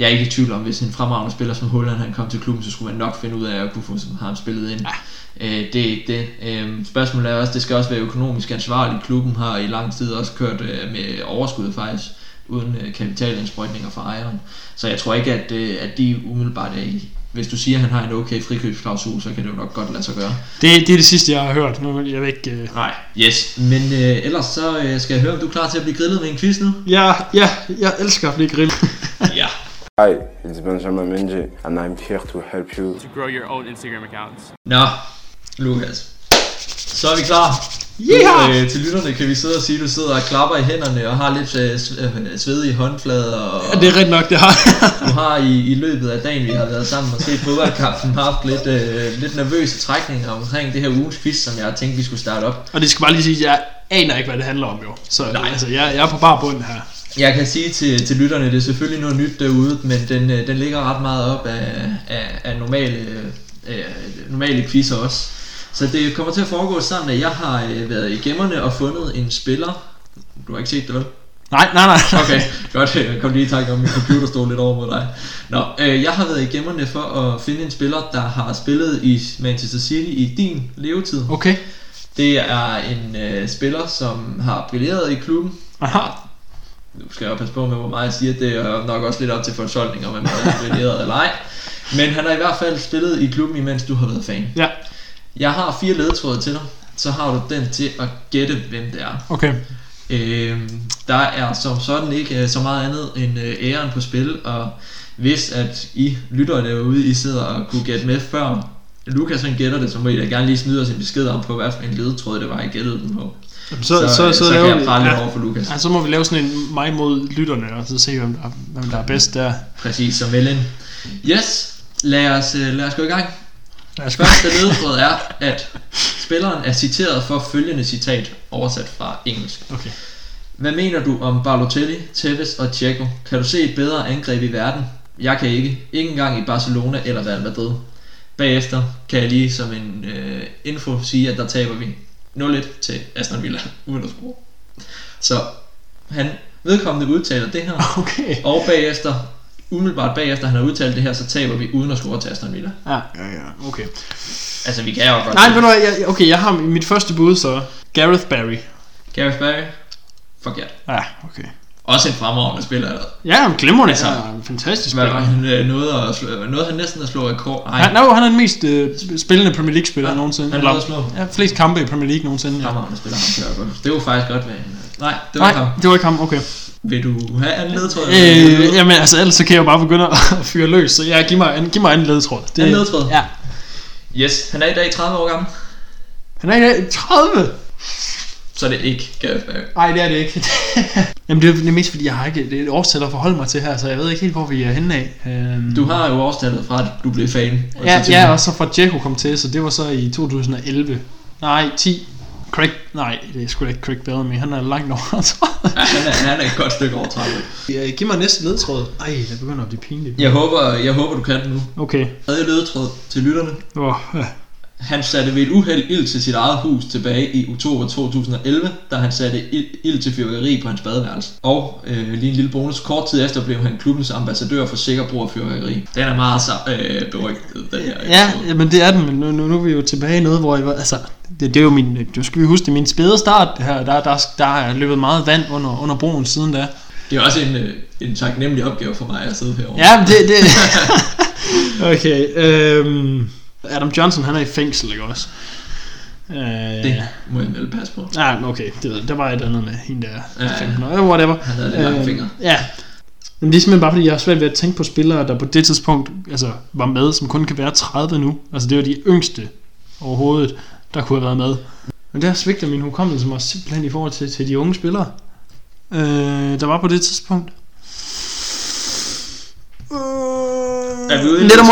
jeg er ikke i tvivl om, hvis en fremragende spiller som Holland han kom til klubben, så skulle man nok finde ud af at kunne få ham spillet ind. Ja. Øh, det er ikke det. Øh, spørgsmålet er også, det skal også være økonomisk ansvarligt. Klubben har i lang tid også kørt øh, med overskud faktisk, uden øh, kapitalindsprøjtninger fra ejeren. Så jeg tror ikke, at, øh, at de umiddelbart er i. Hvis du siger, at han har en okay frikøbsklausul, så kan det jo nok godt lade sig gøre. Det, det er det sidste, jeg har hørt. Nu jeg ved ikke... Øh... Nej, yes. Men øh, ellers så øh, skal jeg høre, om du er klar til at blive grillet med en quiz nu? Ja, ja, jeg elsker at blive grill. ja. Hi, it's Benjamin Menji, and I'm here to help you to grow your own Instagram accounts. Nå, Lukas. Så er vi klar. Yeah! Øh, til lytterne kan vi sidde og sige, at du sidder og klapper i hænderne og har lidt øh, s- øh, svedige håndflader. Og Ja, det er rigtigt nok, det har. du har i, i løbet af dagen, vi har været sammen og set fodboldkampen, haft lidt, øh, lidt nervøse trækninger omkring det her ugens quiz, som jeg tænkte, vi skulle starte op. og det skal bare lige sige, at jeg aner ikke, hvad det handler om jo. Så Nej. altså, jeg, jeg er på bar bund her. Jeg kan sige til, til lytterne, det er selvfølgelig noget nyt derude, men den, øh, den ligger ret meget op af, af, af normale, øh, normale quizzer også. Så det kommer til at foregå sådan, at jeg har øh, været i gemmerne og fundet en spiller. Du har ikke set det, vel? Nej, nej, nej. Okay, godt. Jeg kom lige i tanke om, min computer stod lidt over mod dig. Nå, øh, jeg har været i gemmerne for at finde en spiller, der har spillet i Manchester City i din levetid. Okay. Det er en øh, spiller, som har brilleret i klubben. Aha. Nu skal jeg jo passe på med, hvor meget jeg siger. Det er nok også lidt op til fortolkning, om man har brilleret eller ej. Men han har i hvert fald spillet i klubben, imens du har været fan. Ja, Jeg har fire ledetråde til dig. Så har du den til at gætte, hvem det er. okay. Øhm, der er som sådan ikke øh, så meget andet end øh, æren på spil, og hvis at I lytter derude, I sidder og kunne gætte med før Lukas han gætter det, så må I da gerne lige snyde os en besked om på, hvad for en ledetråd det var, I gættede den på. Jamen, Så, så, så, så, så kan jeg ja. over for Lukas. Ja, så må vi lave sådan en mig mod lytterne, og så se, hvem der, hvem der er bedst der. Præcis, som Ellen. Yes, lad os, øh, lad os gå i gang. Første ledetråd er, at spilleren er citeret for følgende citat, oversat fra engelsk. Okay. Hvad mener du om Balotelli, Tevez og Thiago? Kan du se et bedre angreb i verden? Jeg kan ikke. Ikke engang i Barcelona eller Real Madrid. Bagefter kan jeg lige som en øh, info sige, at der taber vi 0-1 til Aston Villa uden at score. Så han vedkommende udtaler det her, Okay. og bagefter, umiddelbart bagefter han har udtalt det her, så taber vi uden at score til Aston Villa. Ja, ja, ja, okay. Altså vi kan jo godt... Nej, hvad, jeg, okay, jeg har mit første bud så. Gareth Barry. Gareth Barry, forkert. Ja, okay. Også en fremragende spiller. Eller? Ja, han glimrende. Altså, Altså, en fantastisk Hvad spiller. var han øh, nåede at slå, nåede han næsten at slå rekord? Nej, Han, no, han er den mest øh, spillende Premier League spiller Ja, ja, nogensinde. han at slå. ja, flest kampe i Premier League nogensinde. Ja. fremragende spiller. Det var faktisk godt med en... Nej, det var Nej, ham. det var ikke ham, okay. Vil du have anden ledtråd? Øh, jamen altså, ellers så kan jeg jo bare begynde at fyre løs. Så ja, giv mig, en- giv mig anden ledetråd. Det, Anden ledetråd? Ja. Yes, han er i dag 30 år gammel. Han er i dag 30. så er det ikke Barry. Nej, det er det ikke. Jamen, det er, det er mest fordi, jeg har ikke det er et årstal at forholde mig til her, så jeg ved ikke helt, hvor vi er henne af. Øhm, Du har jo årstallet fra, at du blev fan. og Ja, ja, og så fra Dzeko kom til, så det var så i 2011. Nej, 10. Craig, nej, det er sgu da ikke Craig Bellamy, han er langt over 30. Ja, han, er, han er et godt stykke over 30. Ja, Giv mig næste ledtråd. Ej, det begynder at blive pinligt. Jeg håber, jeg håber du kan det nu. Okay. Tredje ledetråd til lytterne. Oh, ja. Han satte ved et uheld ild til sit eget hus tilbage i oktober 2011, da han satte ild, ild til fyrværkeri på hans badeværelse. Og øh, lige en lille bonus, kort tid efter blev han klubbens ambassadør for sikker brug af fyrværkeri. Den er meget så, øh, berygtet, den her. Ja, episode. men det er den, men nu, nu, nu er vi jo tilbage i noget, hvor jeg var, altså, det, det er jo min, du skal vi huske, det er min spæde start, det her, der, der, der er løbet meget vand under, under broen siden da. Det er også en, øh, en taknemmelig opgave for mig at sidde herovre. Ja, det, det okay, øhm, Adam Johnson, han er i fængsel, ikke også? Øh, Det må jeg vel passe på. Nej, okay, det ved jeg. Der var et andet med hende der. Ja, ja. 15 år, whatever. Han havde lidt lange fingre. Ja. Men det er simpelthen bare fordi, jeg har svært ved at tænke på spillere, der på det tidspunkt altså, var med, som kun kan være 30 nu. Altså det var de yngste overhovedet, der kunne have været med. Men der svigter min hukommelse mig simpelthen i forhold til, til de unge spillere, øh, der var på det tidspunkt. Er vi ude Lidt om.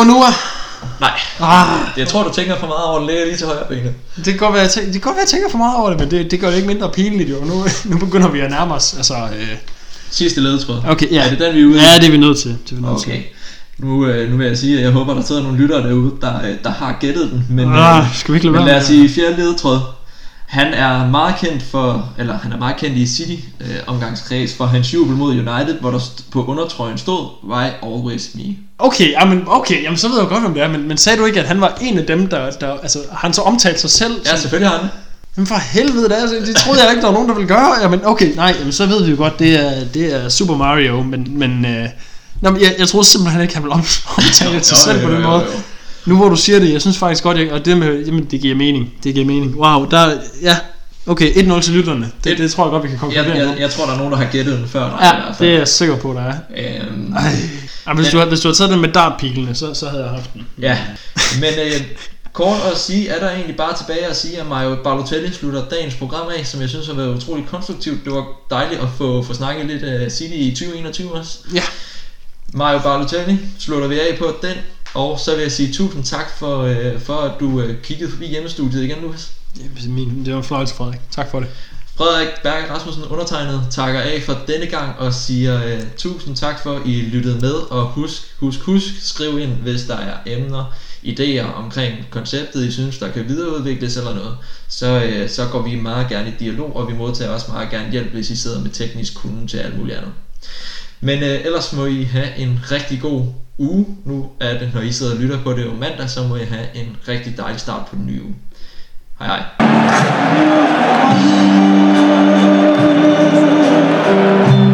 Nej, Ah, jeg tror du tænker for meget over det. Ligger lige til højre benet. det kan godt være, jeg tænker, det kan godt være, jeg tænker for meget over det, men det, det gør det ikke mindre pinligt jo. Nu, nu begynder vi at nærme os. Altså, øh, Sidste ledetråd. okay, ja. Er det den, vi er ude i? Ja, det er vi nødt til. Det er vi nødt Okay. Nu, øh, nu vil jeg sige, at jeg håber, der sidder nogle lyttere derude, der, øh, der har gættet den. Men, til. Ah, øh, skal vi ikke lade men lad os sige fjerde ledetråd. Han er meget kendt for, eller han er meget kendt i City øh, omgangskreds for hans jubel mod United, hvor der på undertrøjen stod, Why always me? Okay, jamen, okay, jamen så ved jeg godt, om det er, men, men sagde du ikke, at han var en af dem, der, der altså, han så omtalt sig selv? Ja, som, selvfølgelig har han jamen for helvede, det, altså, det troede jeg ikke, der var nogen, der ville gøre. Jamen okay, nej, jamen, så ved vi jo godt, det er, det er Super Mario, men, men øh, nå, men jeg, jeg troede simpelthen ikke, han ville om, omtale sig selv på den måde. Nu hvor du siger det, jeg synes faktisk godt, jeg, og det med, jamen det giver mening, det giver mening. Wow, der, ja, okay, 1-0 til lytterne, det, Et- det tror jeg godt, vi kan konkludere Jeg, jeg, jeg tror, der er nogen, der har gættet den før dig i Ja, hvert fald. det er jeg sikker på, der er. Øhm, Ja, hvis, du, havde- hvis du havde taget den med dartpilene, så, så havde jeg haft den. Ja, men øh, kort at sige, er der egentlig bare tilbage at sige, at Mario Balotelli slutter dagens program af, som jeg synes har været utroligt konstruktivt. Det var dejligt at få, få snakket lidt af City i 2021 også. Ja. Mario Balotelli slutter vi af på den, og så vil jeg sige tusind tak for, øh, for at du øh, kiggede forbi hjemmestudiet igen, Lukas. Jamen, Min, det var en fornøjelse, Frederik. Tak for det. Frederik Berg Rasmussen undertegnet takker af for denne gang og siger øh, tusind tak for at I lyttede med og husk, husk, husk, skriv ind hvis der er emner, idéer omkring konceptet I synes der kan videreudvikles eller noget så, øh, så går vi meget gerne i dialog og vi modtager også meget gerne hjælp hvis I sidder med teknisk kunde til alt muligt andet. Men øh, ellers må I have en rigtig god uge. Nu er det, når I sidder og lytter på det om mandag, så må I have en rigtig dejlig start på den nye uge. はい。はい。